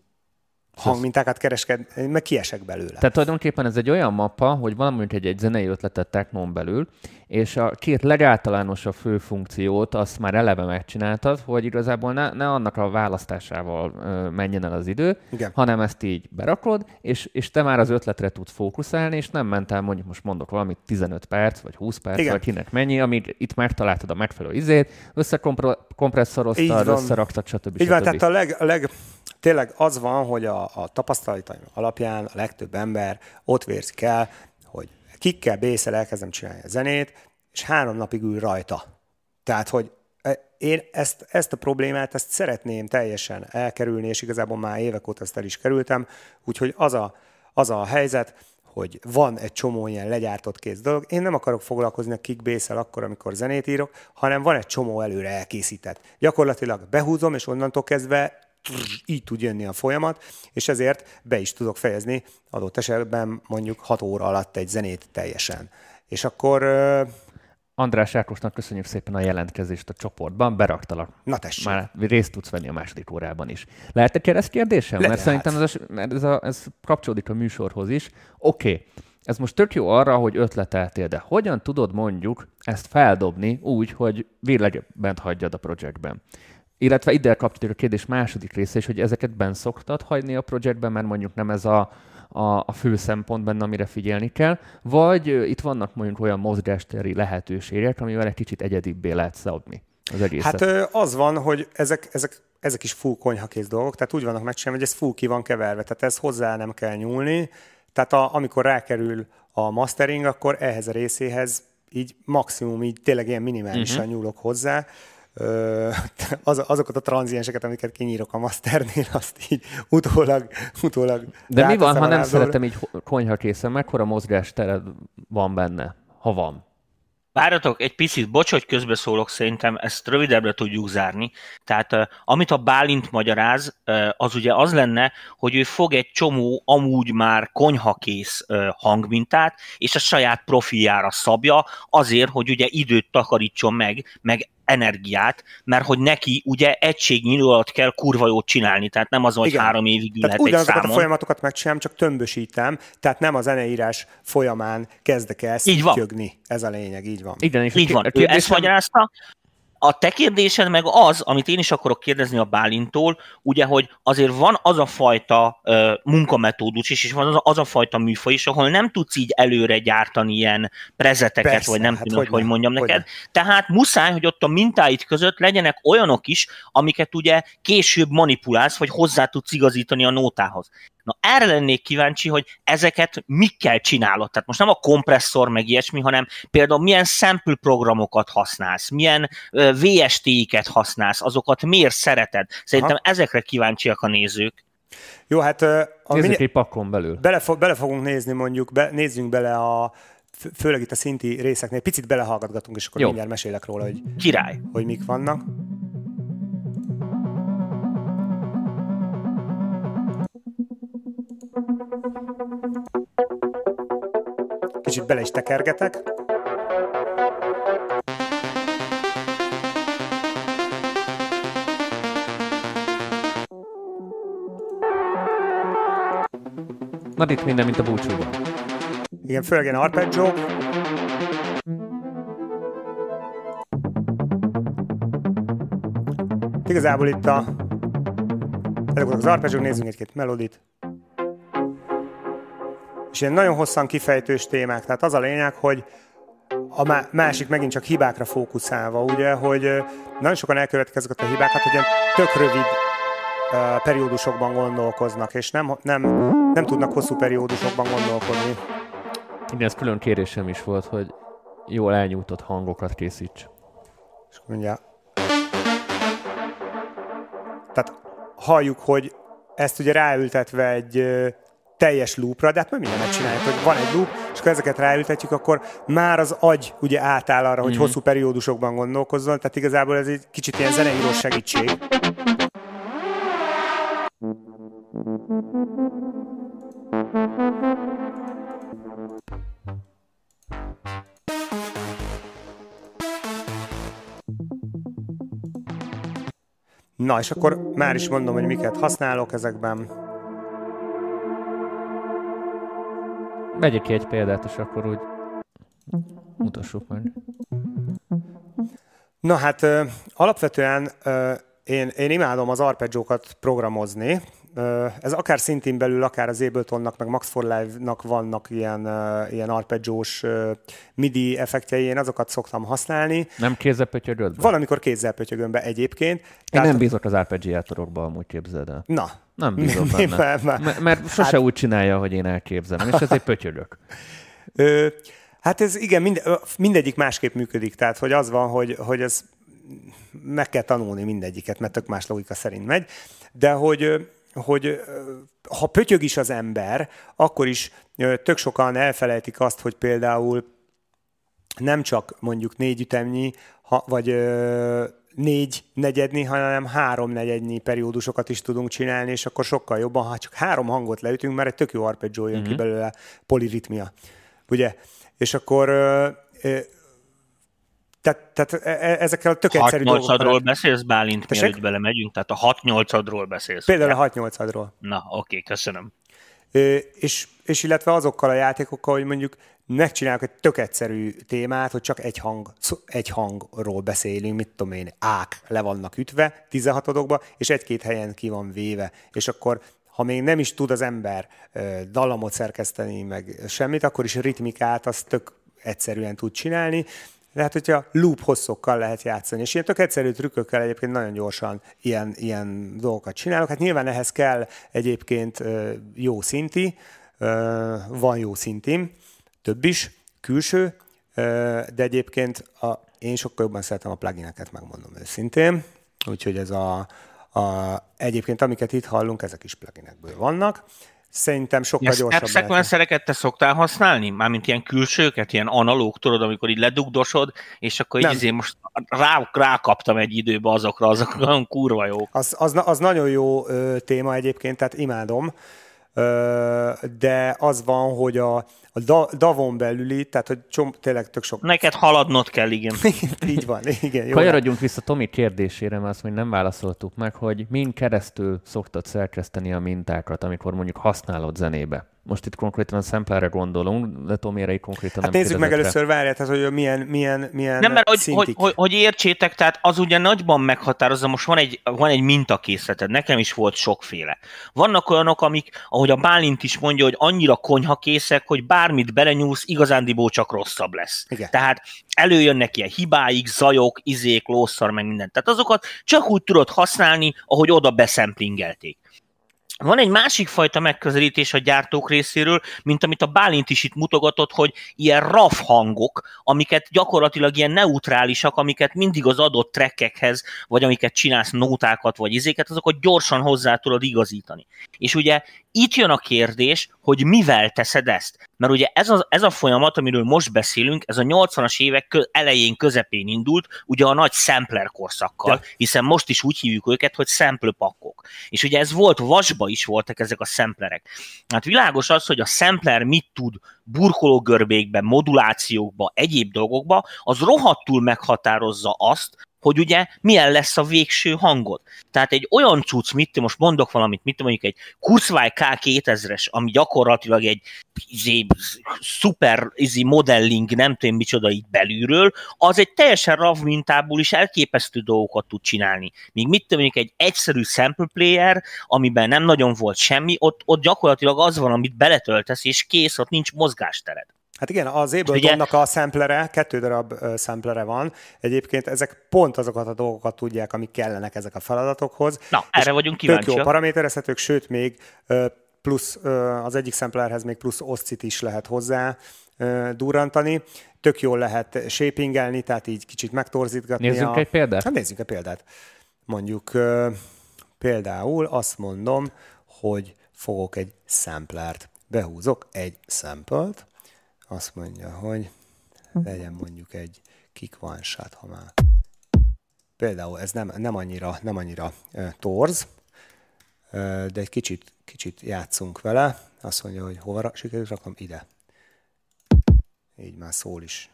hangmintákat kereskedni, meg kiesek belőle. Tehát tulajdonképpen ez egy olyan mappa, hogy van mondjuk egy, egy zenei ötletet technón belül, és a két legáltalánosabb fő funkciót azt már eleve megcsináltad, hogy igazából ne, ne annak a választásával ö, menjen el az idő, Igen. hanem ezt így berakod, és, és te már az ötletre tudsz fókuszálni, és nem mentel mondjuk most mondok valamit 15 perc, vagy 20 perc, Igen. vagy kinek mennyi, amit itt megtaláltad a megfelelő izét, összekompresszoroztad, összeraktad, stb. Így van, tehát a leg, a leg tényleg az van, hogy a, a tapasztalataim alapján a legtöbb ember ott vérzik el, kikkel bészel elkezdem csinálni a zenét, és három napig ül rajta. Tehát, hogy e, én ezt, ezt a problémát, ezt szeretném teljesen elkerülni, és igazából már évek óta ezt el is kerültem, úgyhogy az a, az a helyzet, hogy van egy csomó ilyen legyártott kész dolog. Én nem akarok foglalkozni a kickbase akkor, amikor zenét írok, hanem van egy csomó előre elkészített. Gyakorlatilag behúzom, és onnantól kezdve így tud jönni a folyamat, és ezért be is tudok fejezni adott esetben mondjuk 6 óra alatt egy zenét teljesen. És akkor András Ákosnak köszönjük szépen a jelentkezést a csoportban, beraktalak. Na tessék. Már részt tudsz venni a második órában is. Lehet egy kérdésem? Le, mert lehet. szerintem ez, a, mert ez, a, ez kapcsolódik a műsorhoz is. Oké, okay. ez most tök jó arra, hogy ötleteltél, de hogyan tudod mondjuk ezt feldobni úgy, hogy végleg bent hagyjad a projektben? Illetve ide kapcsolódik a kérdés második része is, hogy ezeket ben szoktad hagyni a projektben, mert mondjuk nem ez a, a, a fő szempont benne, amire figyelni kell, vagy itt vannak mondjuk olyan mozgástéri lehetőségek, amivel egy kicsit egyedibbé lehet szabni az egészet. Hát az van, hogy ezek, ezek, ezek is full konyhakész dolgok, tehát úgy vannak megcsinálva, hogy ez full ki van keverve, tehát ez hozzá nem kell nyúlni, tehát a, amikor rákerül a mastering, akkor ehhez a részéhez így maximum, így tényleg ilyen minimálisan uh-huh. nyúlok hozzá, az, azokat a tranzienseket, amiket kinyírok a masternél, azt így utólag, utólag De mi van, ha nem szeretem így konyha készen, mekkora mozgástered van benne, ha van? Várjatok egy picit, bocs, hogy közbeszólok, szerintem ezt rövidebbre tudjuk zárni. Tehát amit a Bálint magyaráz, az ugye az lenne, hogy ő fog egy csomó amúgy már konyhakész hangmintát, és a saját profiljára szabja, azért, hogy ugye időt takarítson meg, meg energiát, mert hogy neki ugye egységnyi alatt kell kurva jót csinálni, tehát nem az, hogy Igen. három évig ülhet tehát egy számon. a folyamatokat megcsinálom, csak tömbösítem, tehát nem a zeneírás folyamán kezdek el szítjögni. Ez a lényeg, így van. Igen, és így van. Ő ezt magyarázta, a te kérdésed meg az, amit én is akarok kérdezni a Bálintól, ugye, hogy azért van az a fajta uh, munkametódus is, és van az a, az a fajta műfaj is, ahol nem tudsz így előre gyártani ilyen prezeteket, Persze, vagy nem hát tudom, hogy, hogy mondjam hogy neked. Ne. Tehát muszáj, hogy ott a mintáid között legyenek olyanok is, amiket ugye később manipulálsz, vagy hozzá tudsz igazítani a nótához. Na erre lennék kíváncsi, hogy ezeket mikkel csinálod. Tehát most nem a kompresszor meg ilyesmi, hanem például milyen sample programokat használsz, milyen VST-iket használsz, azokat miért szereted. Szerintem Aha. ezekre kíváncsiak a nézők. Jó, hát... A Nézzük egy pakon belül. Bele, fo- bele fogunk nézni mondjuk, be, nézzünk bele a főleg itt a szinti részeknél, picit belehallgatgatunk, és akkor Jó. mindjárt mesélek róla, hogy, Király. hogy mik vannak. Kicsit bele is tekergetek. Na itt minden, mint a búcsúban. Igen, főleg ilyen arpeggio. Igazából itt a ezek az arpeggio, nézzünk egy-két melodit. És ilyen nagyon hosszan kifejtős témák. Tehát az a lényeg, hogy a másik megint csak hibákra fókuszálva, ugye, hogy nagyon sokan elkövetik ezeket a hibákat, hogy ilyen tök rövid uh, periódusokban gondolkoznak, és nem, nem, nem tudnak hosszú periódusokban gondolkodni. Igen, ez külön kérésem is volt, hogy jól elnyújtott hangokat készíts. És mondja, tehát halljuk, hogy ezt ugye ráültetve egy teljes loopra, de hát majd mindent megcsináljuk, hogy van egy loop, és akkor ezeket ráültetjük, akkor már az agy ugye átáll arra, hogy mm-hmm. hosszú periódusokban gondolkozzon, tehát igazából ez egy kicsit ilyen zeneíró segítség. Na, és akkor már is mondom, hogy miket használok ezekben. Vegyek ki egy példát, és akkor úgy mutassuk meg. Na hát alapvetően én, én imádom az arpeggiókat programozni, ez akár szintén belül, akár az Abletonnak, meg Max for Live-nak vannak ilyen, ilyen arpeggiós MIDI effektjei, én azokat szoktam használni. Nem kézzel pötyögöd be? Valamikor kézzel pötyögöm be egyébként. Én Tehát... nem bízok az arpeggiátorokba, amúgy képzeld el. Na. Nem bízok benne. mert, mert sose hát... úgy csinálja, hogy én elképzelem, és ezért pötyögök. Ö, hát ez igen, mind, mindegyik másképp működik, tehát hogy az van, hogy, hogy ez meg kell tanulni mindegyiket, mert tök más logika szerint megy, de hogy hogy ha pötyög is az ember, akkor is tök sokan elfelejtik azt, hogy például nem csak mondjuk négy ütemnyi, ha, vagy négy negyednyi, hanem három negyednyi periódusokat is tudunk csinálni, és akkor sokkal jobban, ha csak három hangot leütünk, mert egy tök jó arpeggio jön mm-hmm. ki mhm. belőle, poliritmia. Ugye? És akkor tehát, tehát e, e, ezekkel a tök egyszerű 6 8 beszélsz, Bálint, Tessék? mielőtt belemegyünk? Tehát a 6 8 beszélsz. Például a 6 8 Na, oké, köszönöm. Ö, és, és illetve azokkal a játékokkal, hogy mondjuk megcsinálok egy tök egyszerű témát, hogy csak egy, hang, egy hangról beszélünk, mit tudom én, ák le vannak ütve 16 és egy-két helyen ki van véve, és akkor ha még nem is tud az ember dallamot szerkeszteni, meg semmit, akkor is ritmikát azt tök egyszerűen tud csinálni, lehet, hogyha loop hosszokkal lehet játszani, és ilyen tök egyszerű trükkökkel egyébként nagyon gyorsan ilyen, ilyen dolgokat csinálok. Hát nyilván ehhez kell egyébként jó szinti, van jó szintim, több is, külső, de egyébként a, én sokkal jobban szeretem a plugineket, megmondom őszintén. Úgyhogy ez a, a, egyébként amiket itt hallunk, ezek is pluginekből vannak. Szerintem sokkal gyorsabb. Step te szoktál használni? Mármint ilyen külsőket, ilyen analóg, tudod, amikor így ledugdosod, és akkor így azért most rá, rákaptam egy időbe azokra, azok olyan kurva jók. Az, az, az nagyon jó ö, téma egyébként, tehát imádom, de az van, hogy a, a davon belüli, tehát hogy csom, tényleg tök sok... Neked haladnod kell, igen. Így van, igen. Jó Kanyarodjunk vissza Tomi kérdésére, mert azt még nem válaszoltuk meg, hogy min keresztül szoktad szerkeszteni a mintákat, amikor mondjuk használod zenébe? Most itt konkrétan a samplerre gondolunk, de Tomére itt konkrétan hát nem nézzük meg először, várját, hát, hogy milyen, milyen, milyen Nem, mert hogy, hogy, hogy, hogy, értsétek, tehát az ugye nagyban meghatározza, most van egy, van egy mintakészleted, nekem is volt sokféle. Vannak olyanok, amik, ahogy a Bálint is mondja, hogy annyira konyhakészek, hogy bármit belenyúlsz, igazándiból csak rosszabb lesz. Igen. Tehát előjönnek ilyen hibáik, zajok, izék, lószar, meg mindent. Tehát azokat csak úgy tudod használni, ahogy oda beszemplingelték. Van egy másik fajta megközelítés a gyártók részéről, mint amit a Bálint is itt mutogatott, hogy ilyen raf hangok, amiket gyakorlatilag ilyen neutrálisak, amiket mindig az adott trekkekhez, vagy amiket csinálsz nótákat, vagy izéket, azokat gyorsan hozzá tudod igazítani. És ugye itt jön a kérdés, hogy mivel teszed ezt. Mert ugye ez a, ez a folyamat, amiről most beszélünk, ez a 80-as évek elején, közepén indult, ugye a nagy sampler korszakkal, ja. hiszen most is úgy hívjuk őket, hogy sample pakkok. És ugye ez volt, vasba is voltak ezek a samplerek. Hát világos az, hogy a sampler mit tud burkológörbékben, modulációkba, egyéb dolgokba, az rohadtul meghatározza azt, hogy ugye milyen lesz a végső hangod. Tehát egy olyan cucc, mit most mondok valamit, mit mondjuk egy Kurzweil K2000-es, ami gyakorlatilag egy izé, szuper izé, modelling, nem tudom micsoda itt belülről, az egy teljesen RAV mintából is elképesztő dolgokat tud csinálni. Míg mit tudom, mondjuk egy egyszerű sample player, amiben nem nagyon volt semmi, ott, ott gyakorlatilag az van, amit beletöltesz, és kész, ott nincs mozgástered. Hát igen, az Abletonnak a samplere, kettő darab samplere van. Egyébként ezek pont azokat a dolgokat tudják, amik kellenek ezek a feladatokhoz. Na, erre vagyunk kíváncsiak. Tök jó paraméterezhetők, sőt még plusz az egyik samplerhez még plusz oszcit is lehet hozzá durrantani. Tök jól lehet shapingelni, tehát így kicsit megtorzítgatni. Nézzünk a... egy példát? Hát nézzük egy példát. Mondjuk például azt mondom, hogy fogok egy samplert. Behúzok egy samplert, azt mondja, hogy legyen mondjuk egy shot, ha már. Például ez nem, nem annyira, nem annyira uh, torz, uh, de egy kicsit, kicsit játszunk vele. Azt mondja, hogy hova sikerült rakom? Ide. Így már szól is.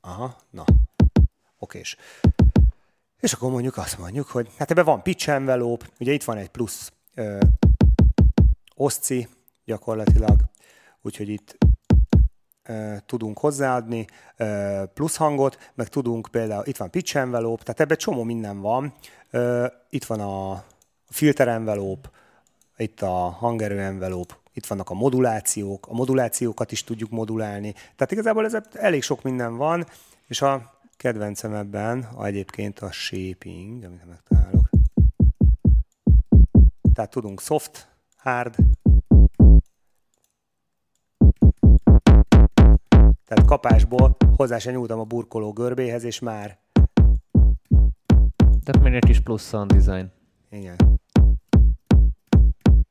Aha, na. Okés. És akkor mondjuk azt mondjuk, hogy hát ebben van pitch envelope, ugye itt van egy plusz ö, oszci gyakorlatilag, úgyhogy itt tudunk hozzáadni plusz hangot, meg tudunk például, itt van pitch envelope, tehát ebben csomó minden van. Itt van a filter envelope, itt a hangerő envelope, itt vannak a modulációk, a modulációkat is tudjuk modulálni. Tehát igazából ez elég sok minden van, és a kedvencem ebben a egyébként a shaping, amit megtalálok. Tehát tudunk soft, hard, Tehát kapásból hozzá se nyúltam a burkoló görbéhez, és már. Tehát még egy kis plusz sound design. Igen.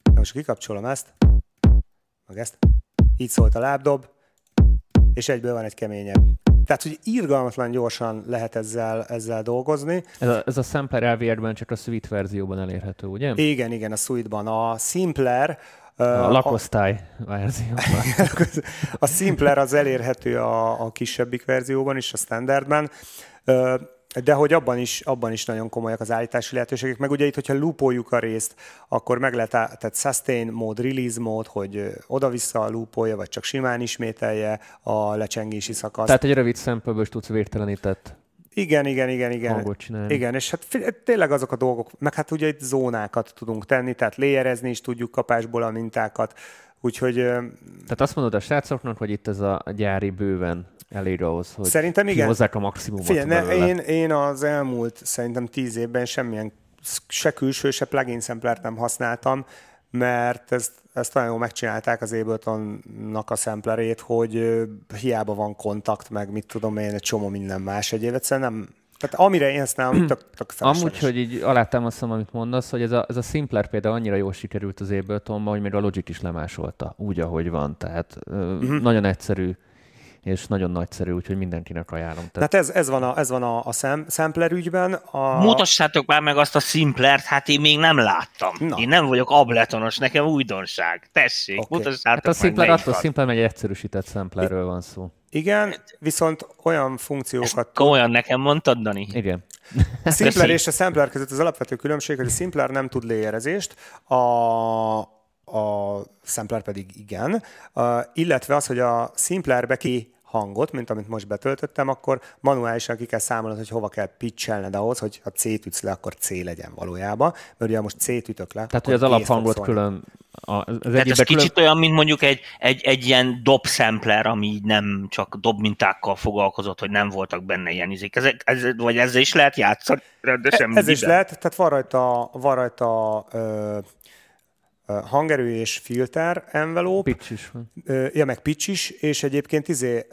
Na most kikapcsolom ezt, meg ezt. Így szólt a lábdob, és egyből van egy keményebb. Tehát, hogy irgalmatlan gyorsan lehet ezzel, ezzel dolgozni. Ez a, ez a Sampler lvr csak a Suite verzióban elérhető, ugye? Igen, igen, a Suite-ban. A Simpler a lakosztály verzióban. a Simpler az elérhető a, a kisebbik verzióban is, a standardben, de hogy abban is, abban is nagyon komolyak az állítási lehetőségek. Meg ugye itt, hogyha loopoljuk a részt, akkor meg lehet, tehát sustain mód, release mód, hogy oda-vissza loopolja, vagy csak simán ismételje a lecsengési szakaszt. Tehát egy rövid szempőből is tudsz vértelenített igen, igen, igen, igen. Hangot csinálni. Igen, és hát tényleg azok a dolgok, meg hát ugye itt zónákat tudunk tenni, tehát léjerezni is tudjuk kapásból a mintákat, úgyhogy... Tehát azt mondod a srácoknak, hogy itt ez a gyári bőven elég ahhoz, hogy szerintem igen. hozzák a maximumot Figyelj, ne, én, én az elmúlt szerintem tíz évben semmilyen se külső, se plugin szemplert nem használtam, mert ezt, ezt nagyon jól megcsinálták az Abletonnak a szemplerét, hogy hiába van kontakt, meg mit tudom én, egy csomó minden más egyéb, egyszerűen nem, tehát amire én ezt nem, tök, tök Amúgy, hogy így alátámasztom, amit mondasz, hogy ez a, ez a Simpler például annyira jól sikerült az Abletonban, hogy még a Logic is lemásolta, úgy, ahogy van. Tehát uh-huh. nagyon egyszerű és nagyon nagyszerű, úgyhogy mindenkinek ajánlom. Tehát ez, ez van a, ez van a, a szem, sampler ügyben. A... Mutassátok már meg azt a Simplert, hát én még nem láttam. Na. Én nem vagyok abletonos, nekem újdonság. Tessék, okay. mutassátok hát a Simpler attól Simpler egy egyszerűsített samplerről van szó. Igen, viszont olyan funkciókat... Ezt komolyan nekem mondtad, Dani? Igen. A Simpler és a Sampler között az alapvető különbség, hogy a Simpler nem tud léjerezést, a, a Sampler pedig igen, uh, illetve az, hogy a Simplerbe ki hangot, mint amit most betöltöttem, akkor manuálisan ki kell számolnod, hogy hova kell pitchelned ahhoz, hogy ha C-t ütsz le, akkor C legyen valójában, mert ugye most C-t ütök le. Tehát, hogy az alaphangot külön a, az Tehát ez külön... kicsit olyan, mint mondjuk egy, egy, egy ilyen dob sampler, ami nem csak dob mintákkal foglalkozott, hogy nem voltak benne ilyen izék. Ez, ez, vagy ezzel is lehet játszani rendesen? Ez is lehet, tehát van rajta, van rajta ö, hangerő és filter envelope. Pitch is van. Ja, meg pitch is, és egyébként izé,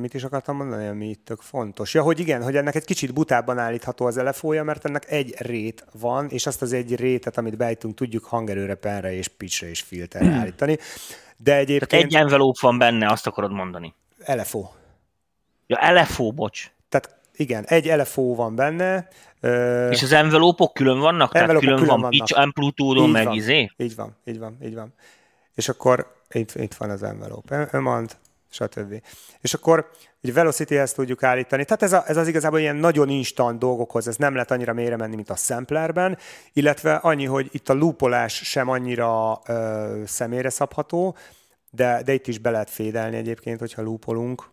mit is akartam mondani, ami itt tök fontos. Ja, hogy igen, hogy ennek egy kicsit butábban állítható az elefója, mert ennek egy rét van, és azt az egy rétet, amit beállítunk, tudjuk hangerőre, penre és pitchre és filterre állítani. De egyébként... Tehát egy envelope van benne, azt akarod mondani. LFO. Ja, LFO, bocs. Tehát igen, egy LFO van benne. És az envelópok külön vannak? Tehát külön, külön van pitch amplitúdon, meg van, izé? Így van, így van, így van. És akkor itt, itt van az envelope, ömant, stb. És akkor egy velocity-hez tudjuk állítani. Tehát ez, a, ez az igazából ilyen nagyon instant dolgokhoz, ez nem lehet annyira mélyre menni, mint a samplerben, illetve annyi, hogy itt a loopolás sem annyira ö, személyre szabható, de, de itt is be lehet fédelni egyébként, hogyha loopolunk.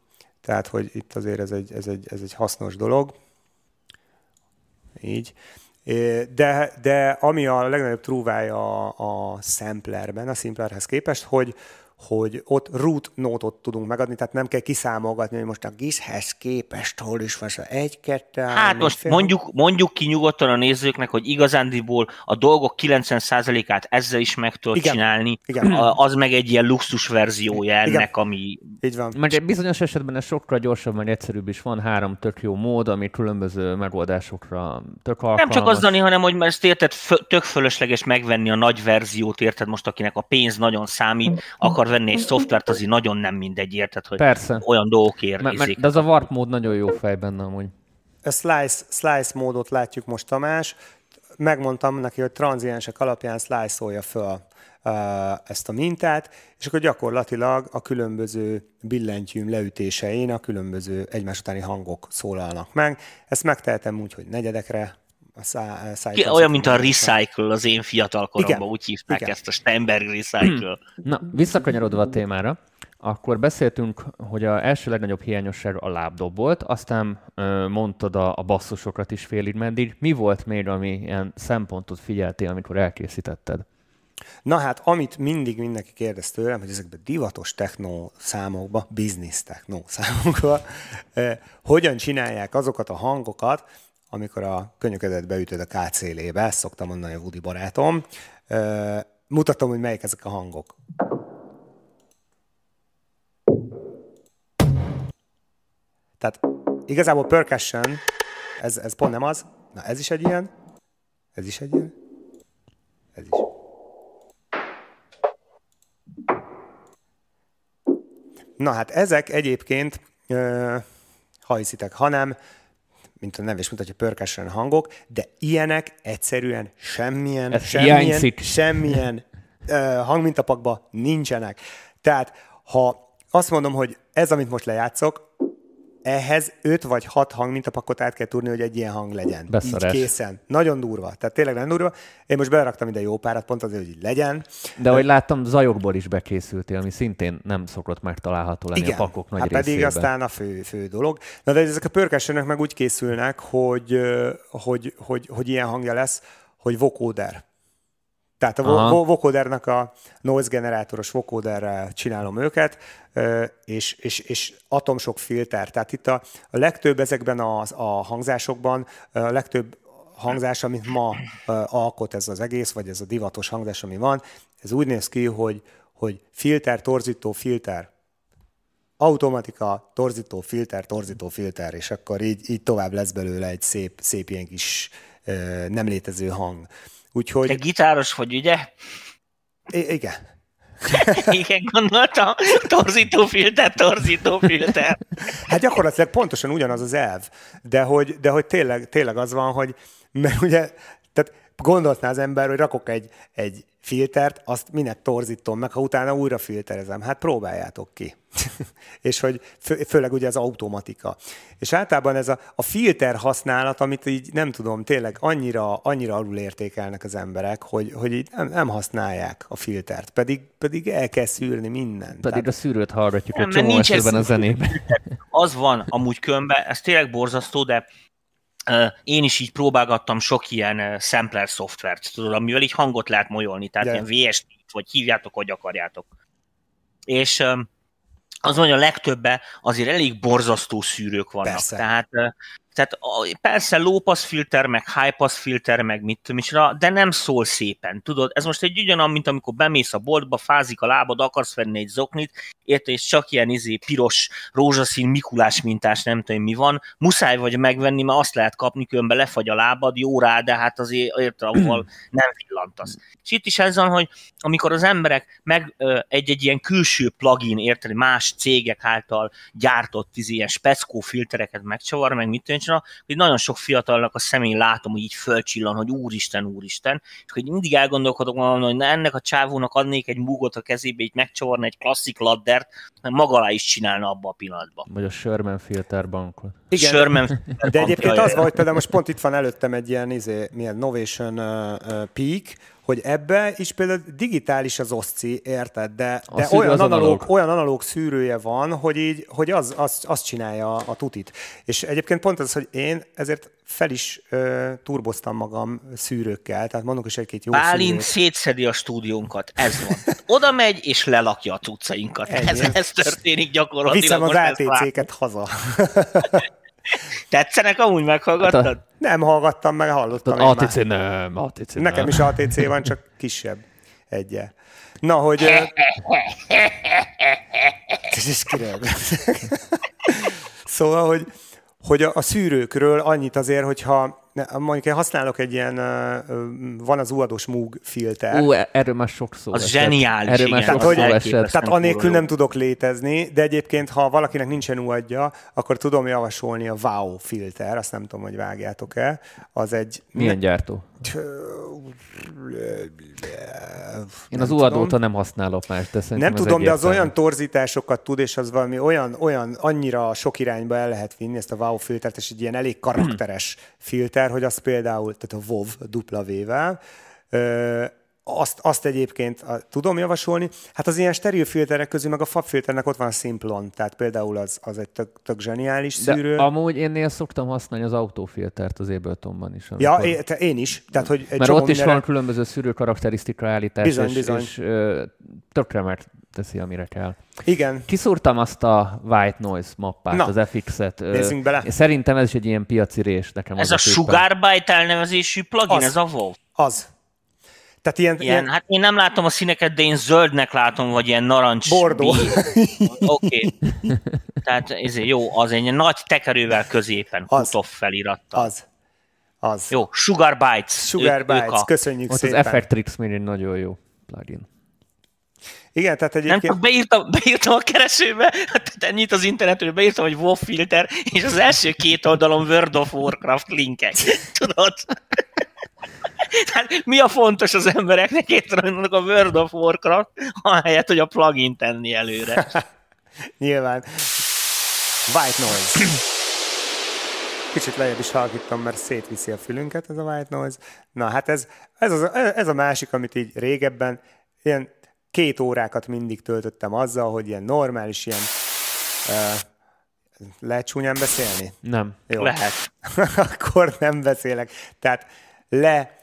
Tehát, hogy itt azért ez egy, ez egy, ez egy hasznos dolog. Így. De, de ami a legnagyobb trúvája a, a samplerben, a simplerhez képest, hogy, hogy ott root nótot tudunk megadni, tehát nem kell kiszámolgatni, hogy most a GIS-hez képest hol is van, szóval egy, kettő, Hát most fél... mondjuk, mondjuk ki nyugodtan a nézőknek, hogy igazándiból a dolgok 90%-át ezzel is meg tudod Igen. csinálni, Igen. az meg egy ilyen luxus verziója ennek, Igen. ami... Így van. Mert egy bizonyos esetben ez sokkal gyorsabb, mert egyszerűbb is van, három tök jó mód, ami különböző megoldásokra tök alkalmas. Nem csak az, Dani, hanem hogy ezt érted, tök fölösleges megvenni a nagy verziót, érted most, akinek a pénz nagyon számít, akar akar venni egy szoftvert, azért nagyon nem mindegy, érted, hogy Persze. olyan dolgok érzik. De az a warp mód nagyon jó fej benne amúgy. A slice, slice módot látjuk most Tamás. Megmondtam neki, hogy tranziensek alapján slice-olja föl ezt a mintát, és akkor gyakorlatilag a különböző billentyűm leütésein a különböző egymás utáni hangok szólalnak meg. Ezt megtehetem úgy, hogy negyedekre, a szá, Ki, olyan, mint a Recycle az én fiatal koromban, úgy hívták Igen. ezt a Steinberg Recycle. Na, visszakanyarodva a témára, akkor beszéltünk, hogy a első legnagyobb hiányosság a lábdob volt, aztán ö, mondtad a, a basszusokat is félig meddig. Mi volt még, ami ilyen szempontot figyeltél, amikor elkészítetted? Na hát, amit mindig mindenki kérdez tőlem, hogy ezekben divatos techno számokba, business techno számokba, eh, hogyan csinálják azokat a hangokat, amikor a könyöködet beütöd a KCL-be, ezt szoktam mondani a Woody barátom, mutatom, hogy melyik ezek a hangok. Tehát igazából percussion, ez, ez pont nem az. Na, ez is egy ilyen. Ez is egy ilyen. Ez is. Na hát ezek egyébként, ha hiszitek, hanem mint a neve is mutatja, pörkesen hangok, de ilyenek egyszerűen semmilyen, Ez semmilyen, hiányzik. semmilyen uh, hangmintapakban nincsenek. Tehát, ha azt mondom, hogy ez, amit most lejátszok, ehhez öt vagy hat hangmintapakot át kell tudni, hogy egy ilyen hang legyen. Beszarás. Így készen. Nagyon durva. Tehát tényleg nagyon durva. Én most beleraktam ide jó párat, pont azért, hogy így legyen. De ahogy láttam, zajokból is bekészültél, ami szintén nem szokott megtalálható lenni Igen. a pakok nagy hát pedig részében. aztán a fő, fő dolog. Na de ezek a pörkessenek meg úgy készülnek, hogy, hogy, hogy, hogy ilyen hangja lesz, hogy vocoder. Tehát a vocodernek a noise generátoros vocoderrel csinálom őket, és, és, és atomsok filter. Tehát itt a, a legtöbb ezekben a, a hangzásokban, a legtöbb hangzás, amit ma alkot ez az egész, vagy ez a divatos hangzás, ami van, ez úgy néz ki, hogy, hogy filter, torzító, filter, automatika, torzító, filter, torzító, filter, és akkor így, így tovább lesz belőle egy szép, szép ilyen kis nem létező hang. Úgyhogy... Te gitáros vagy, ugye? I- igen. igen, gondoltam. Torzító filter, torzító filter. Hát gyakorlatilag pontosan ugyanaz az elv, de hogy, de hogy tényleg, tényleg az van, hogy mert ugye, tehát gondoltná az ember, hogy rakok egy, egy filtert, azt minek torzítom meg, ha utána újra filterezem. Hát próbáljátok ki. és hogy fő, főleg ugye az automatika. És általában ez a, a filter használat, amit így nem tudom, tényleg annyira, annyira alul értékelnek az emberek, hogy, hogy így nem, nem használják a filtert, pedig, pedig el kell szűrni mindent. Pedig Tehát... a szűrőt hallgatjuk egy csomó esetben a zenében. Az van amúgy könyvben, ez tényleg borzasztó, de én is így próbálgattam sok ilyen sampler szoftvert, tudod, amivel így hangot lehet molyolni, tehát De. ilyen VST, vagy hívjátok, hogy akarjátok. És az mondja, a legtöbbe azért elég borzasztó szűrők vannak. Persze. Tehát tehát persze low pass filter, meg high pass filter, meg mit tudom is, de nem szól szépen, tudod? Ez most egy ugyanaz, mint amikor bemész a boltba, fázik a lábad, akarsz venni egy zoknit, érted, és csak ilyen izé, piros, rózsaszín, Mikulás mintás, nem tudom mi van, muszáj vagy megvenni, mert azt lehet kapni, különben lefagy a lábad, jó rá, de hát azért érted, ahol nem villantasz. És itt is ez van, hogy amikor az emberek meg egy-egy ilyen külső plugin, érted, más cégek által gyártott izé, ilyen speckó filtereket megcsavar, meg mit tudom, hogy nagyon sok fiatalnak a szemén látom, hogy így fölcsillan, hogy úristen, úristen, és hogy mindig elgondolkodok magam, hogy ennek a csávónak adnék egy múgot a kezébe, így megcsavarna egy klasszik laddert, maga alá is csinálna abba a pillanatban. Vagy a Sherman filter bankot. Igen, Sherman de egyébként az van, hogy például most pont itt van előttem egy ilyen izé, milyen Novation uh, uh, Peak, hogy ebbe is például digitális az oszci, érted? De, de olyan, analóg, analóg. olyan analóg szűrője van, hogy így, hogy az, az, az csinálja a, a tutit. És egyébként pont az, hogy én ezért fel is ö, turboztam magam szűrőkkel, tehát mondok is egy-két jó Bálint szűrőt. szétszedi a stúdiónkat, ez van. Oda megy és lelakja a cuccainkat. Ez, ez történik gyakorlatilag. Viszem az ATC-ket haza. Tetszenek amúgy meghallgattad? Hát a... Nem hallgattam, meg hallottam. ATC már. nem, ATC Nekem nem. is ATC van, csak kisebb. Egye. Na, hogy... Ez is Szóval, hogy, hogy a, a szűrőkről annyit azért, hogyha mondjuk én használok egy ilyen, van az uadós Moog filter. Ú, e- erről már sok szó Az esett. zseniális, erről már tehát, hogy, esett. Tehát anélkül nem tudok létezni, de egyébként, ha valakinek nincsen uadja, akkor tudom javasolni a Wow filter, azt nem tudom, hogy vágjátok-e. Az egy... Milyen gyártó? Én az uadóta nem használok más, de Nem tudom, de az olyan torzításokat tud, és az valami olyan, olyan annyira sok irányba el lehet vinni ezt a wow filtert, és egy ilyen elég karakteres filter, hogy az például, tehát a WoW dupla V-vel, azt, azt egyébként a, tudom javasolni. Hát az ilyen steril filterek közül, meg a FAB filternek ott van a Simplon, tehát például az, az egy tök, tök zseniális szűrő. De amúgy én szoktam használni az autófiltert az Abletonban is. Amikor... Ja, én, te, én is. Tehát, hogy egy Mert ott is van különböző szűrő karakterisztika állítás, bizony, és, bizony. és ö, tökre mert teszi, amire kell. Igen. Kiszúrtam azt a white noise mappát, Na, az FX-et. Nézzünk bele. Szerintem ez is egy ilyen piaci rés nekem. Ez a, a Sugar Byte elnevezésű plugin, az, ez a WoW? Az. Tehát ilyen, ilyen, ilyen, hát én nem látom a színeket, de én zöldnek látom, vagy ilyen narancs. Bordó. Oké. Okay. Tehát ez jó, az egy nagy tekerővel középen, az. Felirattal. Az. Az. Jó, Sugar Bites. Sugar ők, Bites, a... köszönjük Ott szépen. az Effectrix még egy nagyon jó plugin. Igen, tehát egyébként... Nem, beírtam, beírtam a keresőbe, tehát ennyit az internetről, beírtam, hogy WoW filter, és az első két oldalon World of Warcraft linkek. Tudod? Tehát mi a fontos az embereknek értelemnek a World of Warcraft, ahelyett, hogy a plugin tenni előre. Nyilván. White noise. Kicsit lejjebb is halkítom, mert szétviszi a fülünket ez a white noise. Na hát ez, ez, az, ez a másik, amit így régebben, ilyen két órákat mindig töltöttem azzal, hogy ilyen normális, ilyen uh, lehet csúnyán beszélni? Nem. Jó. Lehet. Akkor nem beszélek. Tehát le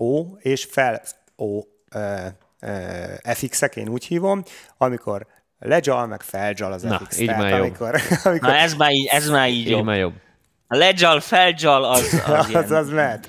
O és fel O FX-ek, én úgy hívom, amikor legyal, meg felgyal az Na, FX. így Tehát, már amikor, jobb. amikor... Na, ez már így, ez már így, így jobb. Már jobb. A legyal, felgyal, az, az, az, az, az mehet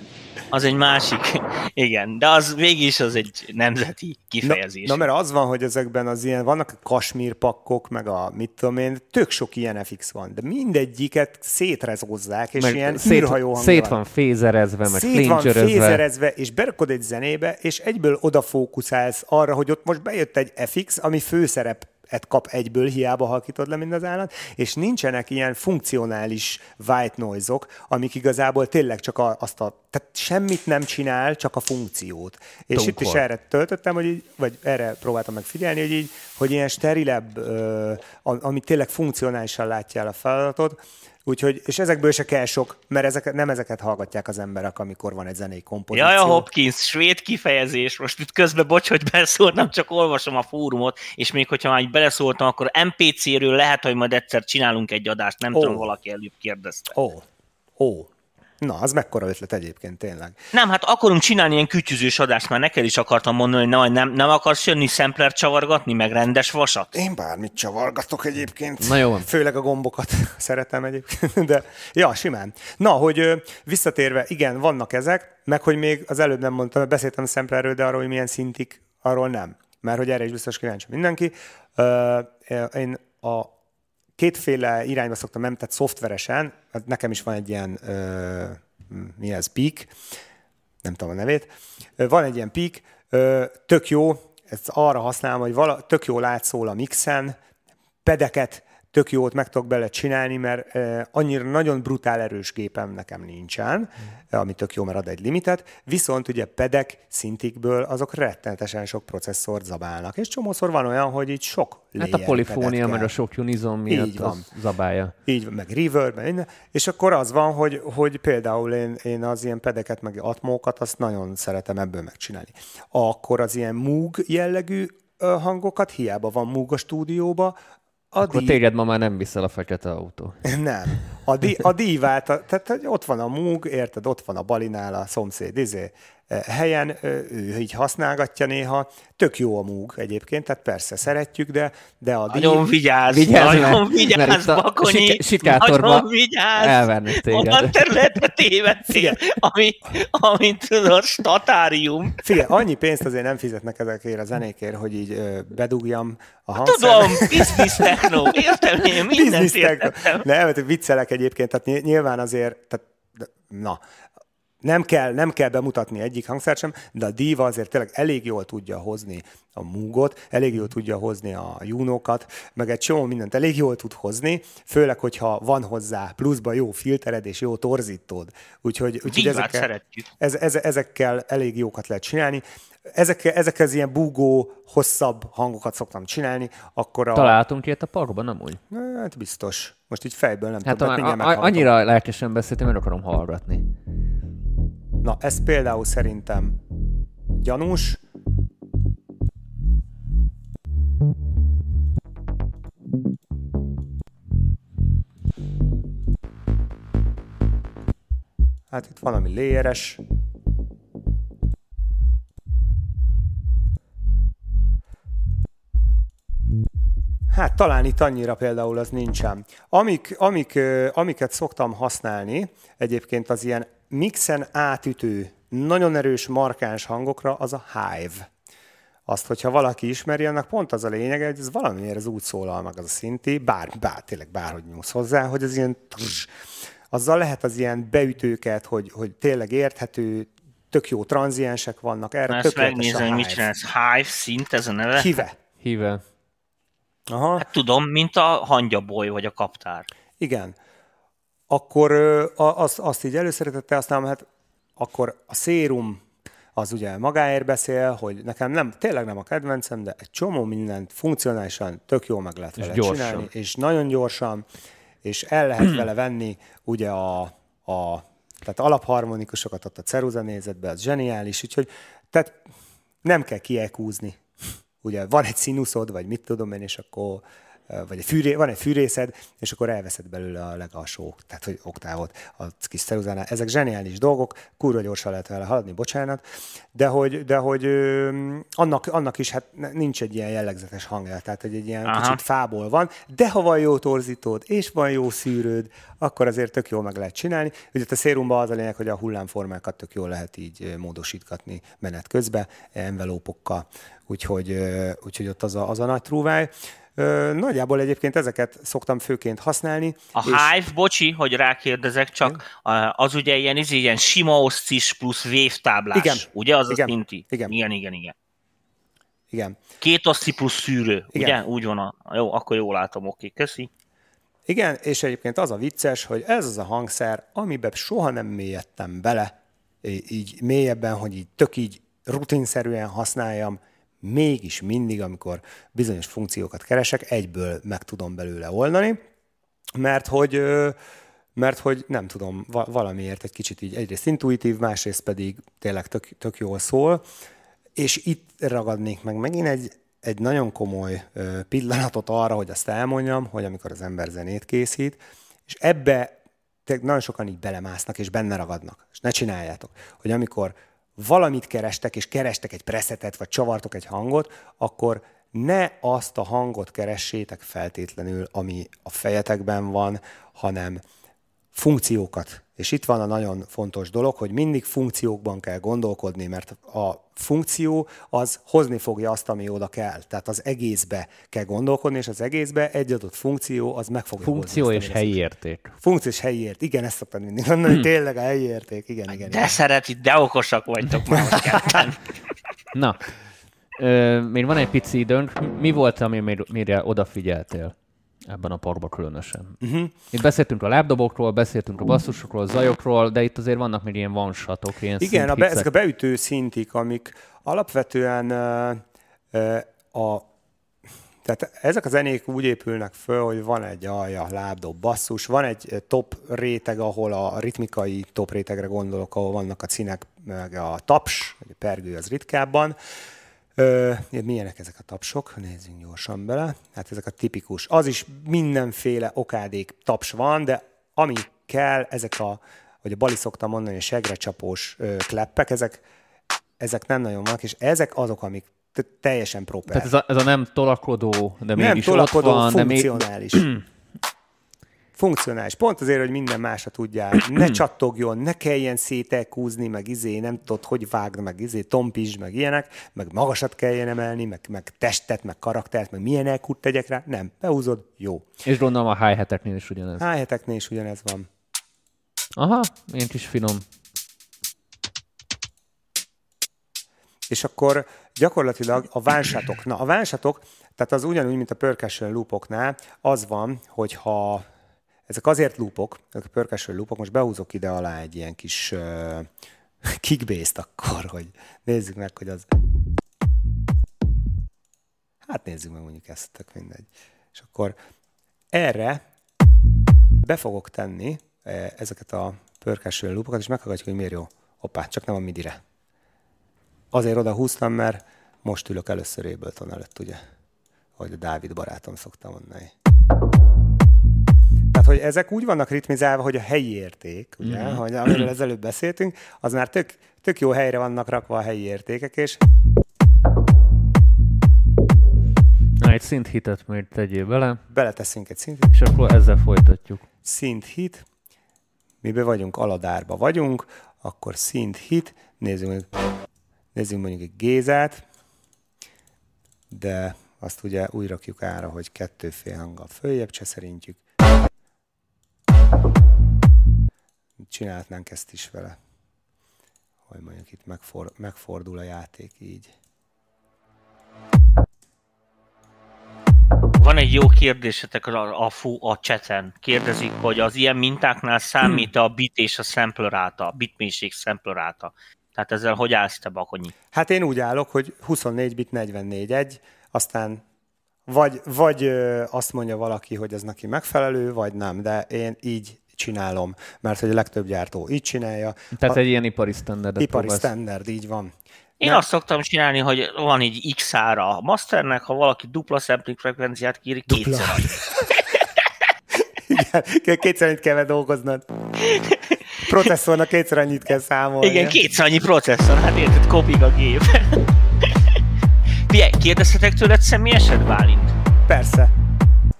az egy másik, igen, de az végig is az egy nemzeti kifejezés. Na, na mert az van, hogy ezekben az ilyen, vannak a kasmír pakkok, meg a mit tudom én, tök sok ilyen FX van, de mindegyiket szétrezózzák, és meg ilyen szét, űrhajó Szét van fézerezve, meg Szét van fézerezve, és berakod egy zenébe, és egyből odafókuszálsz arra, hogy ott most bejött egy FX, ami főszerep et kap egyből, hiába halkítod le mind az állat, és nincsenek ilyen funkcionális white noise-ok, amik igazából tényleg csak a, azt a, tehát semmit nem csinál, csak a funkciót. És Tunkor. itt is erre töltöttem, hogy így, vagy erre próbáltam meg figyelni, hogy így, hogy ilyen sterilebb, ö, ami tényleg funkcionálisan látja el a feladatot, Úgyhogy, és ezekből se kell sok, mert ezek, nem ezeket hallgatják az emberek, amikor van egy zenei kompozíció. Jaj, a Hopkins, svéd kifejezés. Most itt közben, bocs, hogy beleszóltam, csak olvasom a fórumot, és még hogyha már így beleszóltam, akkor MPC-ről lehet, hogy majd egyszer csinálunk egy adást, nem oh. tudom, valaki előbb kérdezte. Ó, oh. ó. Oh. Na, az mekkora ötlet egyébként tényleg. Nem, hát akarunk csinálni ilyen kütyüzős adást, már neked is akartam mondani, hogy nem, nem, nem akarsz jönni szempler csavargatni, meg rendes vasat? Én bármit csavargatok egyébként. Na jó. Főleg a gombokat szeretem egyébként, de ja, simán. Na, hogy visszatérve, igen, vannak ezek, meg hogy még az előbb nem mondtam, beszéltem szemplerről, de arról, hogy milyen szintik, arról nem. Mert hogy erre is biztos kíváncsi mindenki. Én a kétféle irányba szoktam menni, tehát szoftveresen, hát nekem is van egy ilyen, ö, mi ez, peak, nem tudom a nevét, van egy ilyen peak, ö, tök jó, ezt arra használom, hogy vala, tök jó látszól a mixen, pedeket tök jót meg tudok bele csinálni, mert annyira nagyon brutál erős gépem nekem nincsen, ami tök jó, mert ad egy limitet, viszont ugye pedek szintikből azok rettenetesen sok processzort zabálnak, és csomószor van olyan, hogy így sok Hát a polifónia, meg a sok unizom miatt Így van. zabálja. Így, van, meg reverb, meg minden. És akkor az van, hogy, hogy például én, én az ilyen pedeket, meg atmókat, azt nagyon szeretem ebből megcsinálni. Akkor az ilyen Moog jellegű hangokat, hiába van Moog a stúdióba, a Akkor díj- téged ma már nem viszel a fekete autó. nem. A, di, a dívát, tehát hogy ott van a múg, érted, ott van a balinál a szomszéd izé, helyen, ö, ő így használgatja néha. Tök jó a múg egyébként, tehát persze szeretjük, de, de a díj... Nagyon vigyázz, Vigyázz, nagyon mert- vigyázz, mert Bakonyi, sik- sikátorba nagyon vigyázz. elvernek téged. Olyan területre tévedtél, ami, ami tudod, statárium. Figyelj, annyi pénzt azért nem fizetnek ezekért a zenékért, hogy így ö, bedugjam a hangszert. Tudom, business techno, értem én, mindent értettem. Nem, mert viccelek egyébként, tehát ny- nyilván azért, tehát, na, nem kell, nem kell bemutatni egyik hangszert sem, de a Diva azért tényleg elég jól tudja hozni a múgot, elég jól tudja hozni a júnókat, meg egy csomó mindent elég jól tud hozni, főleg, hogyha van hozzá pluszba jó filtered és jó torzítód. Úgyhogy, úgyhogy ezekkel, szeretjük. ez, ez, ezekkel elég jókat lehet csinálni. Ezekkel, ezekkel az ilyen búgó, hosszabb hangokat szoktam csinálni, akkor a... Találtunk ilyet a parkban, nem úgy? Hát biztos. Most így fejből nem Hát tudom, mert meghallgatom. annyira lelkesen beszéltem, meg akarom hallgatni. Na, ez például szerintem gyanús. Hát itt van, ami léjeres. Hát talán itt annyira például az nincsen. Amik, amik, amiket szoktam használni, egyébként az ilyen mixen átütő, nagyon erős, markáns hangokra, az a Hive. Azt, hogyha valaki ismeri, annak pont az a lényege, hogy ez valamiért az úgy szólal meg az a szinti, bár, bár tényleg bárhogy nyúlsz hozzá, hogy az ilyen tss, azzal lehet az ilyen beütőket, hogy, hogy tényleg érthető, tök jó tranziensek vannak, erre Na, ezt tökéletes megnézem, a hogy mit Hive. csinálsz. Hive szint, ez a neve? Hive. Híve. Aha. Hát tudom, mint a hangyaboly vagy a kaptár. Igen. Akkor az, azt így előszeretettel használom, hát akkor a szérum az ugye magáért beszél, hogy nekem nem, tényleg nem a kedvencem, de egy csomó mindent funkcionálisan tök jó meg lehet vele gyorsan. csinálni, és nagyon gyorsan, és el lehet vele venni ugye a, a tehát alapharmonikusokat ott a ceruza nézetbe, az zseniális, úgyhogy tehát nem kell kiekúzni. Ugye van egy színuszod, vagy mit tudom én, és akkor vagy egy fűré, van egy fűrészed, és akkor elveszed belőle a legalsó, tehát hogy oktávot a kis ceruzánál. Ezek zseniális dolgok, kurva gyorsan lehet vele haladni, bocsánat, de hogy, de hogy annak, annak is hát nincs egy ilyen jellegzetes hangja, tehát hogy egy ilyen Aha. Kicsit fából van, de ha van jó torzítód, és van jó szűrőd, akkor azért tök jól meg lehet csinálni. Ugye a szérumban az a lényeg, hogy a hullámformákat tök jól lehet így módosítgatni menet közben, envelópokkal, úgyhogy, úgyhogy ott az a, az a nagy trúváj. Nagyjából egyébként ezeket szoktam főként használni. A Hive, bocsi, hogy rákérdezek, csak a- az ugye ilyen, izé, ilyen sima oszcis plusz vévtáblás. Igen. Ugye az Igen. a szinti? Igen. igen, igen. igen. Igen. Két oszci plusz szűrő, Igen. ugye? Úgy van. A... Jó, akkor jól látom, oké, köszi. Igen, és egyébként az a vicces, hogy ez az a hangszer, amiben soha nem mélyedtem bele, így mélyebben, hogy így tök így rutinszerűen használjam, mégis mindig, amikor bizonyos funkciókat keresek, egyből meg tudom belőle oldani, mert hogy, mert hogy nem tudom, va- valamiért egy kicsit így egyrészt intuitív, másrészt pedig tényleg tök, tök jól szól, és itt ragadnék meg megint egy, egy nagyon komoly pillanatot arra, hogy azt elmondjam, hogy amikor az ember zenét készít, és ebbe nagyon sokan így belemásznak és benne ragadnak, és ne csináljátok, hogy amikor valamit kerestek, és kerestek egy preszetet, vagy csavartok egy hangot, akkor ne azt a hangot keressétek feltétlenül, ami a fejetekben van, hanem funkciókat. És itt van a nagyon fontos dolog, hogy mindig funkciókban kell gondolkodni, mert a funkció az hozni fogja azt, ami oda kell. Tehát az egészbe kell gondolkodni, és az egészbe egy adott funkció az meg fogja Funkció hozni és azt, helyi érték. Funkció és helyi érték. Igen, ezt szoktam mindig mondani, hogy tényleg a helyi érték. Igen, igen. De igen. szereti, de okosak vagytok már. Na, ö, még van egy pici időnk. Mi volt, ami mire odafigyeltél ebben a parkban különösen? Uh-huh. Itt beszéltünk a lábdobokról, beszéltünk a basszusokról, a zajokról, de itt azért vannak még ilyen vansatok, ilyen Igen, a be, ezek a beütő szintik, amik alapvetően ö, ö, a tehát ezek a zenék úgy épülnek föl, hogy van egy alja, lábdob, basszus, van egy top réteg, ahol a ritmikai top rétegre gondolok, ahol vannak a cinek, meg a taps, a pergő az ritkábban. Ö, milyenek ezek a tapsok? Nézzünk gyorsan bele. Hát ezek a tipikus. Az is mindenféle okádék taps van, de ami kell, ezek a, hogy a Bali szokta mondani, a segrecsapós ö, kleppek, ezek, ezek nem nagyon vannak, és ezek azok, amik te- teljesen proper. Tehát ez a, ez a nem tolakodó, de nem mégis tolakodó, ott van, de még... funkcionális. Pont azért, hogy minden másra tudjál. Ne csattogjon, ne kelljen szételkúzni, meg izé, nem tudod, hogy vágd, meg izé, tompizs, meg ilyenek, meg magasat kelljen emelni, meg, meg testet, meg karaktert, meg milyen elkút tegyek rá. Nem, behúzod, jó. És gondolom a high heteknél is ugyanez. Hájheteknél is ugyanez van. Aha, ilyen kis finom. És akkor gyakorlatilag a válsátok, na a válsátok, tehát az ugyanúgy, mint a percussion loopoknál, az van, hogyha ezek azért loopok, ezek a percussion loopok, most behúzok ide alá egy ilyen kis uh, kickbase-t akkor, hogy nézzük meg, hogy az... Hát nézzük meg mondjuk ezt, tök mindegy. És akkor erre be fogok tenni ezeket a percussion loopokat, és meghallgatjuk, hogy miért jó. Hoppá, csak nem a midire. Azért oda húztam, mert most ülök először Ableton előtt, ugye? Ahogy a Dávid barátom szokta mondani. Hogy ezek úgy vannak ritmizálva, hogy a helyi érték, ugye, mm. hogy amiről ezelőtt beszéltünk, az már tök, tök jó helyre vannak rakva a helyi értékek, és Na, egy szint hitet még tegyél bele, beleteszünk egy szintet, és akkor ezzel folytatjuk. szint hit, mibe vagyunk, aladárba vagyunk, akkor szint hit, nézzünk mondjuk, nézzünk mondjuk egy gézát, de azt ugye úgy rakjuk ára, hogy kettő fél hanggal följebb cseszerintjük. Csinálhatnánk ezt is vele, hogy mondjuk itt megfor, megfordul a játék így. Van egy jó kérdésetek a, a, fú, a chaten. Kérdezik, hogy az ilyen mintáknál számít a bit és a sampler ráta, a bitmélység sampler ráta. Tehát ezzel hogy állsz te, Bakonyi? Hát én úgy állok, hogy 24 bit 44 egy, aztán vagy, vagy azt mondja valaki, hogy ez neki megfelelő, vagy nem, de én így csinálom, mert hogy a legtöbb gyártó így csinálja. Tehát a, egy ilyen ipari standardet ipari próbálsz. standard, így van. Én Nem. azt szoktam csinálni, hogy van egy X ára a masternek, ha valaki dupla sampling frekvenciát kér, kétszer. Igen, kétszer annyit kell dolgoznod. Processzornak kétszer annyit kell számolni. Igen, kétszer annyi processzor, hát érted, kopik a gép. Figyelj, kérdezhetek tőled személyesed, Bálint? Persze.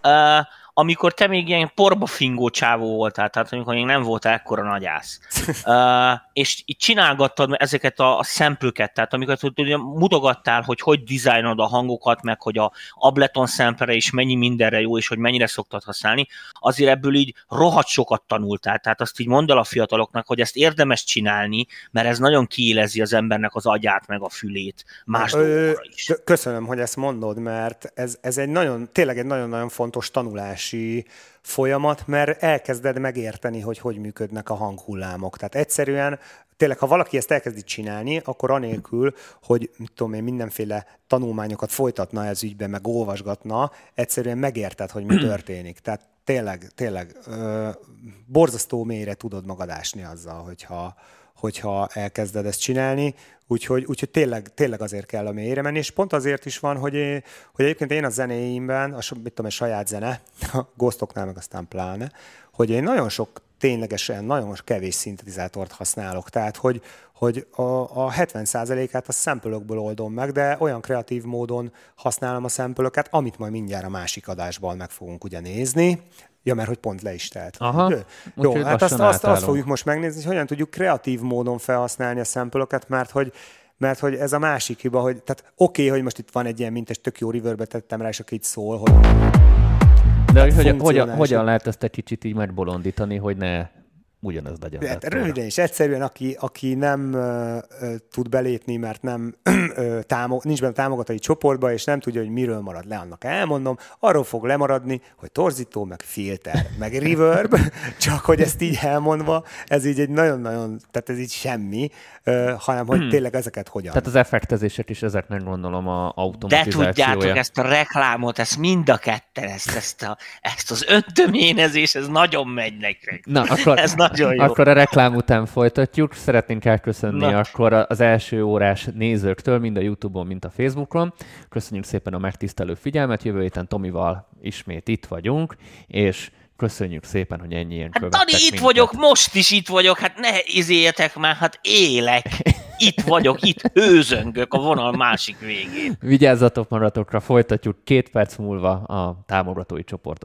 Uh, amikor te még ilyen porba fingó csávó voltál, tehát amikor még nem voltál ekkora nagyász, uh, és így csinálgattad ezeket a, a szemplőket, tehát amiket ugye mutogattál, hogy hogy dizájnod a hangokat, meg hogy a Ableton szempere is mennyi mindenre jó, és hogy mennyire szoktad használni, azért ebből így rohadt sokat tanultál. Tehát azt így mondd el a fiataloknak, hogy ezt érdemes csinálni, mert ez nagyon kiélezi az embernek az agyát, meg a fülét más Ö, dolgokra is. kö- Köszönöm, hogy ezt mondod, mert ez, ez egy nagyon, tényleg egy nagyon-nagyon fontos tanulási folyamat, mert elkezded megérteni, hogy hogy működnek a hanghullámok. Tehát egyszerűen tényleg, ha valaki ezt elkezdi csinálni, akkor anélkül, hogy mit tudom én, mindenféle tanulmányokat folytatna ez ügyben, meg olvasgatna, egyszerűen megérted, hogy mi történik. Tehát tényleg, tényleg ö, borzasztó mélyre tudod magad ásni azzal, hogyha, hogyha elkezded ezt csinálni, úgyhogy, úgyhogy tényleg, tényleg azért kell a mélyre menni, és pont azért is van, hogy, hogy egyébként én a zenéimben, a, mit tudom, a saját zene, a Ghostoknál meg aztán pláne, hogy én nagyon sok ténylegesen nagyon kevés szintetizátort használok. Tehát, hogy, hogy a, a 70%-át a szempölökből oldom meg, de olyan kreatív módon használom a szempölöket, amit majd mindjárt a másik adásban meg fogunk ugye nézni. Ja, mert hogy pont le is telt. Aha, Jó, hát azt, azt, azt fogjuk most megnézni, hogy hogyan tudjuk kreatív módon felhasználni a szempölöket, mert hogy mert hogy ez a másik hiba, hogy tehát oké, okay, hogy most itt van egy ilyen mintes, tök jó reverb tettem rá, és aki itt szól, hogy... De hogy, hogyan, hogyan, hogyan lehet ezt egy kicsit így megbolondítani, hogy ne ugyanaz legyen. Hát, röviden és egyszerűen, aki, aki nem uh, tud belépni, mert nem uh, támog, nincs benne támogatói csoportba, és nem tudja, hogy miről marad le, annak elmondom, arról fog lemaradni, hogy torzító, meg filter, meg reverb, csak hogy ezt így elmondva, ez így egy nagyon-nagyon, tehát ez így semmi, hanem hogy hmm. tényleg ezeket hogyan. Tehát az effektezések is ezeknek gondolom a automatizációja. De tudjátok, ezt a reklámot, ezt mind a ketten, ezt, ezt, a, ezt az öntöményezés, ez nagyon megy nektek. Na, akkor ez nagyon jó. Akkor a reklám után folytatjuk. Szeretnénk elköszönni Na. akkor az első órás nézőktől, mind a YouTube-on, mind a Facebookon. Köszönjük szépen a megtisztelő figyelmet. Jövő héten Tomival ismét itt vagyunk, és Köszönjük szépen, hogy ennyien hát Dani, itt minket. vagyok, most is itt vagyok, hát ne izéljetek már, hát élek. Itt vagyok, itt hőzöngök a vonal másik végén. Vigyázzatok maratokra, folytatjuk két perc múlva a támogatói csoportos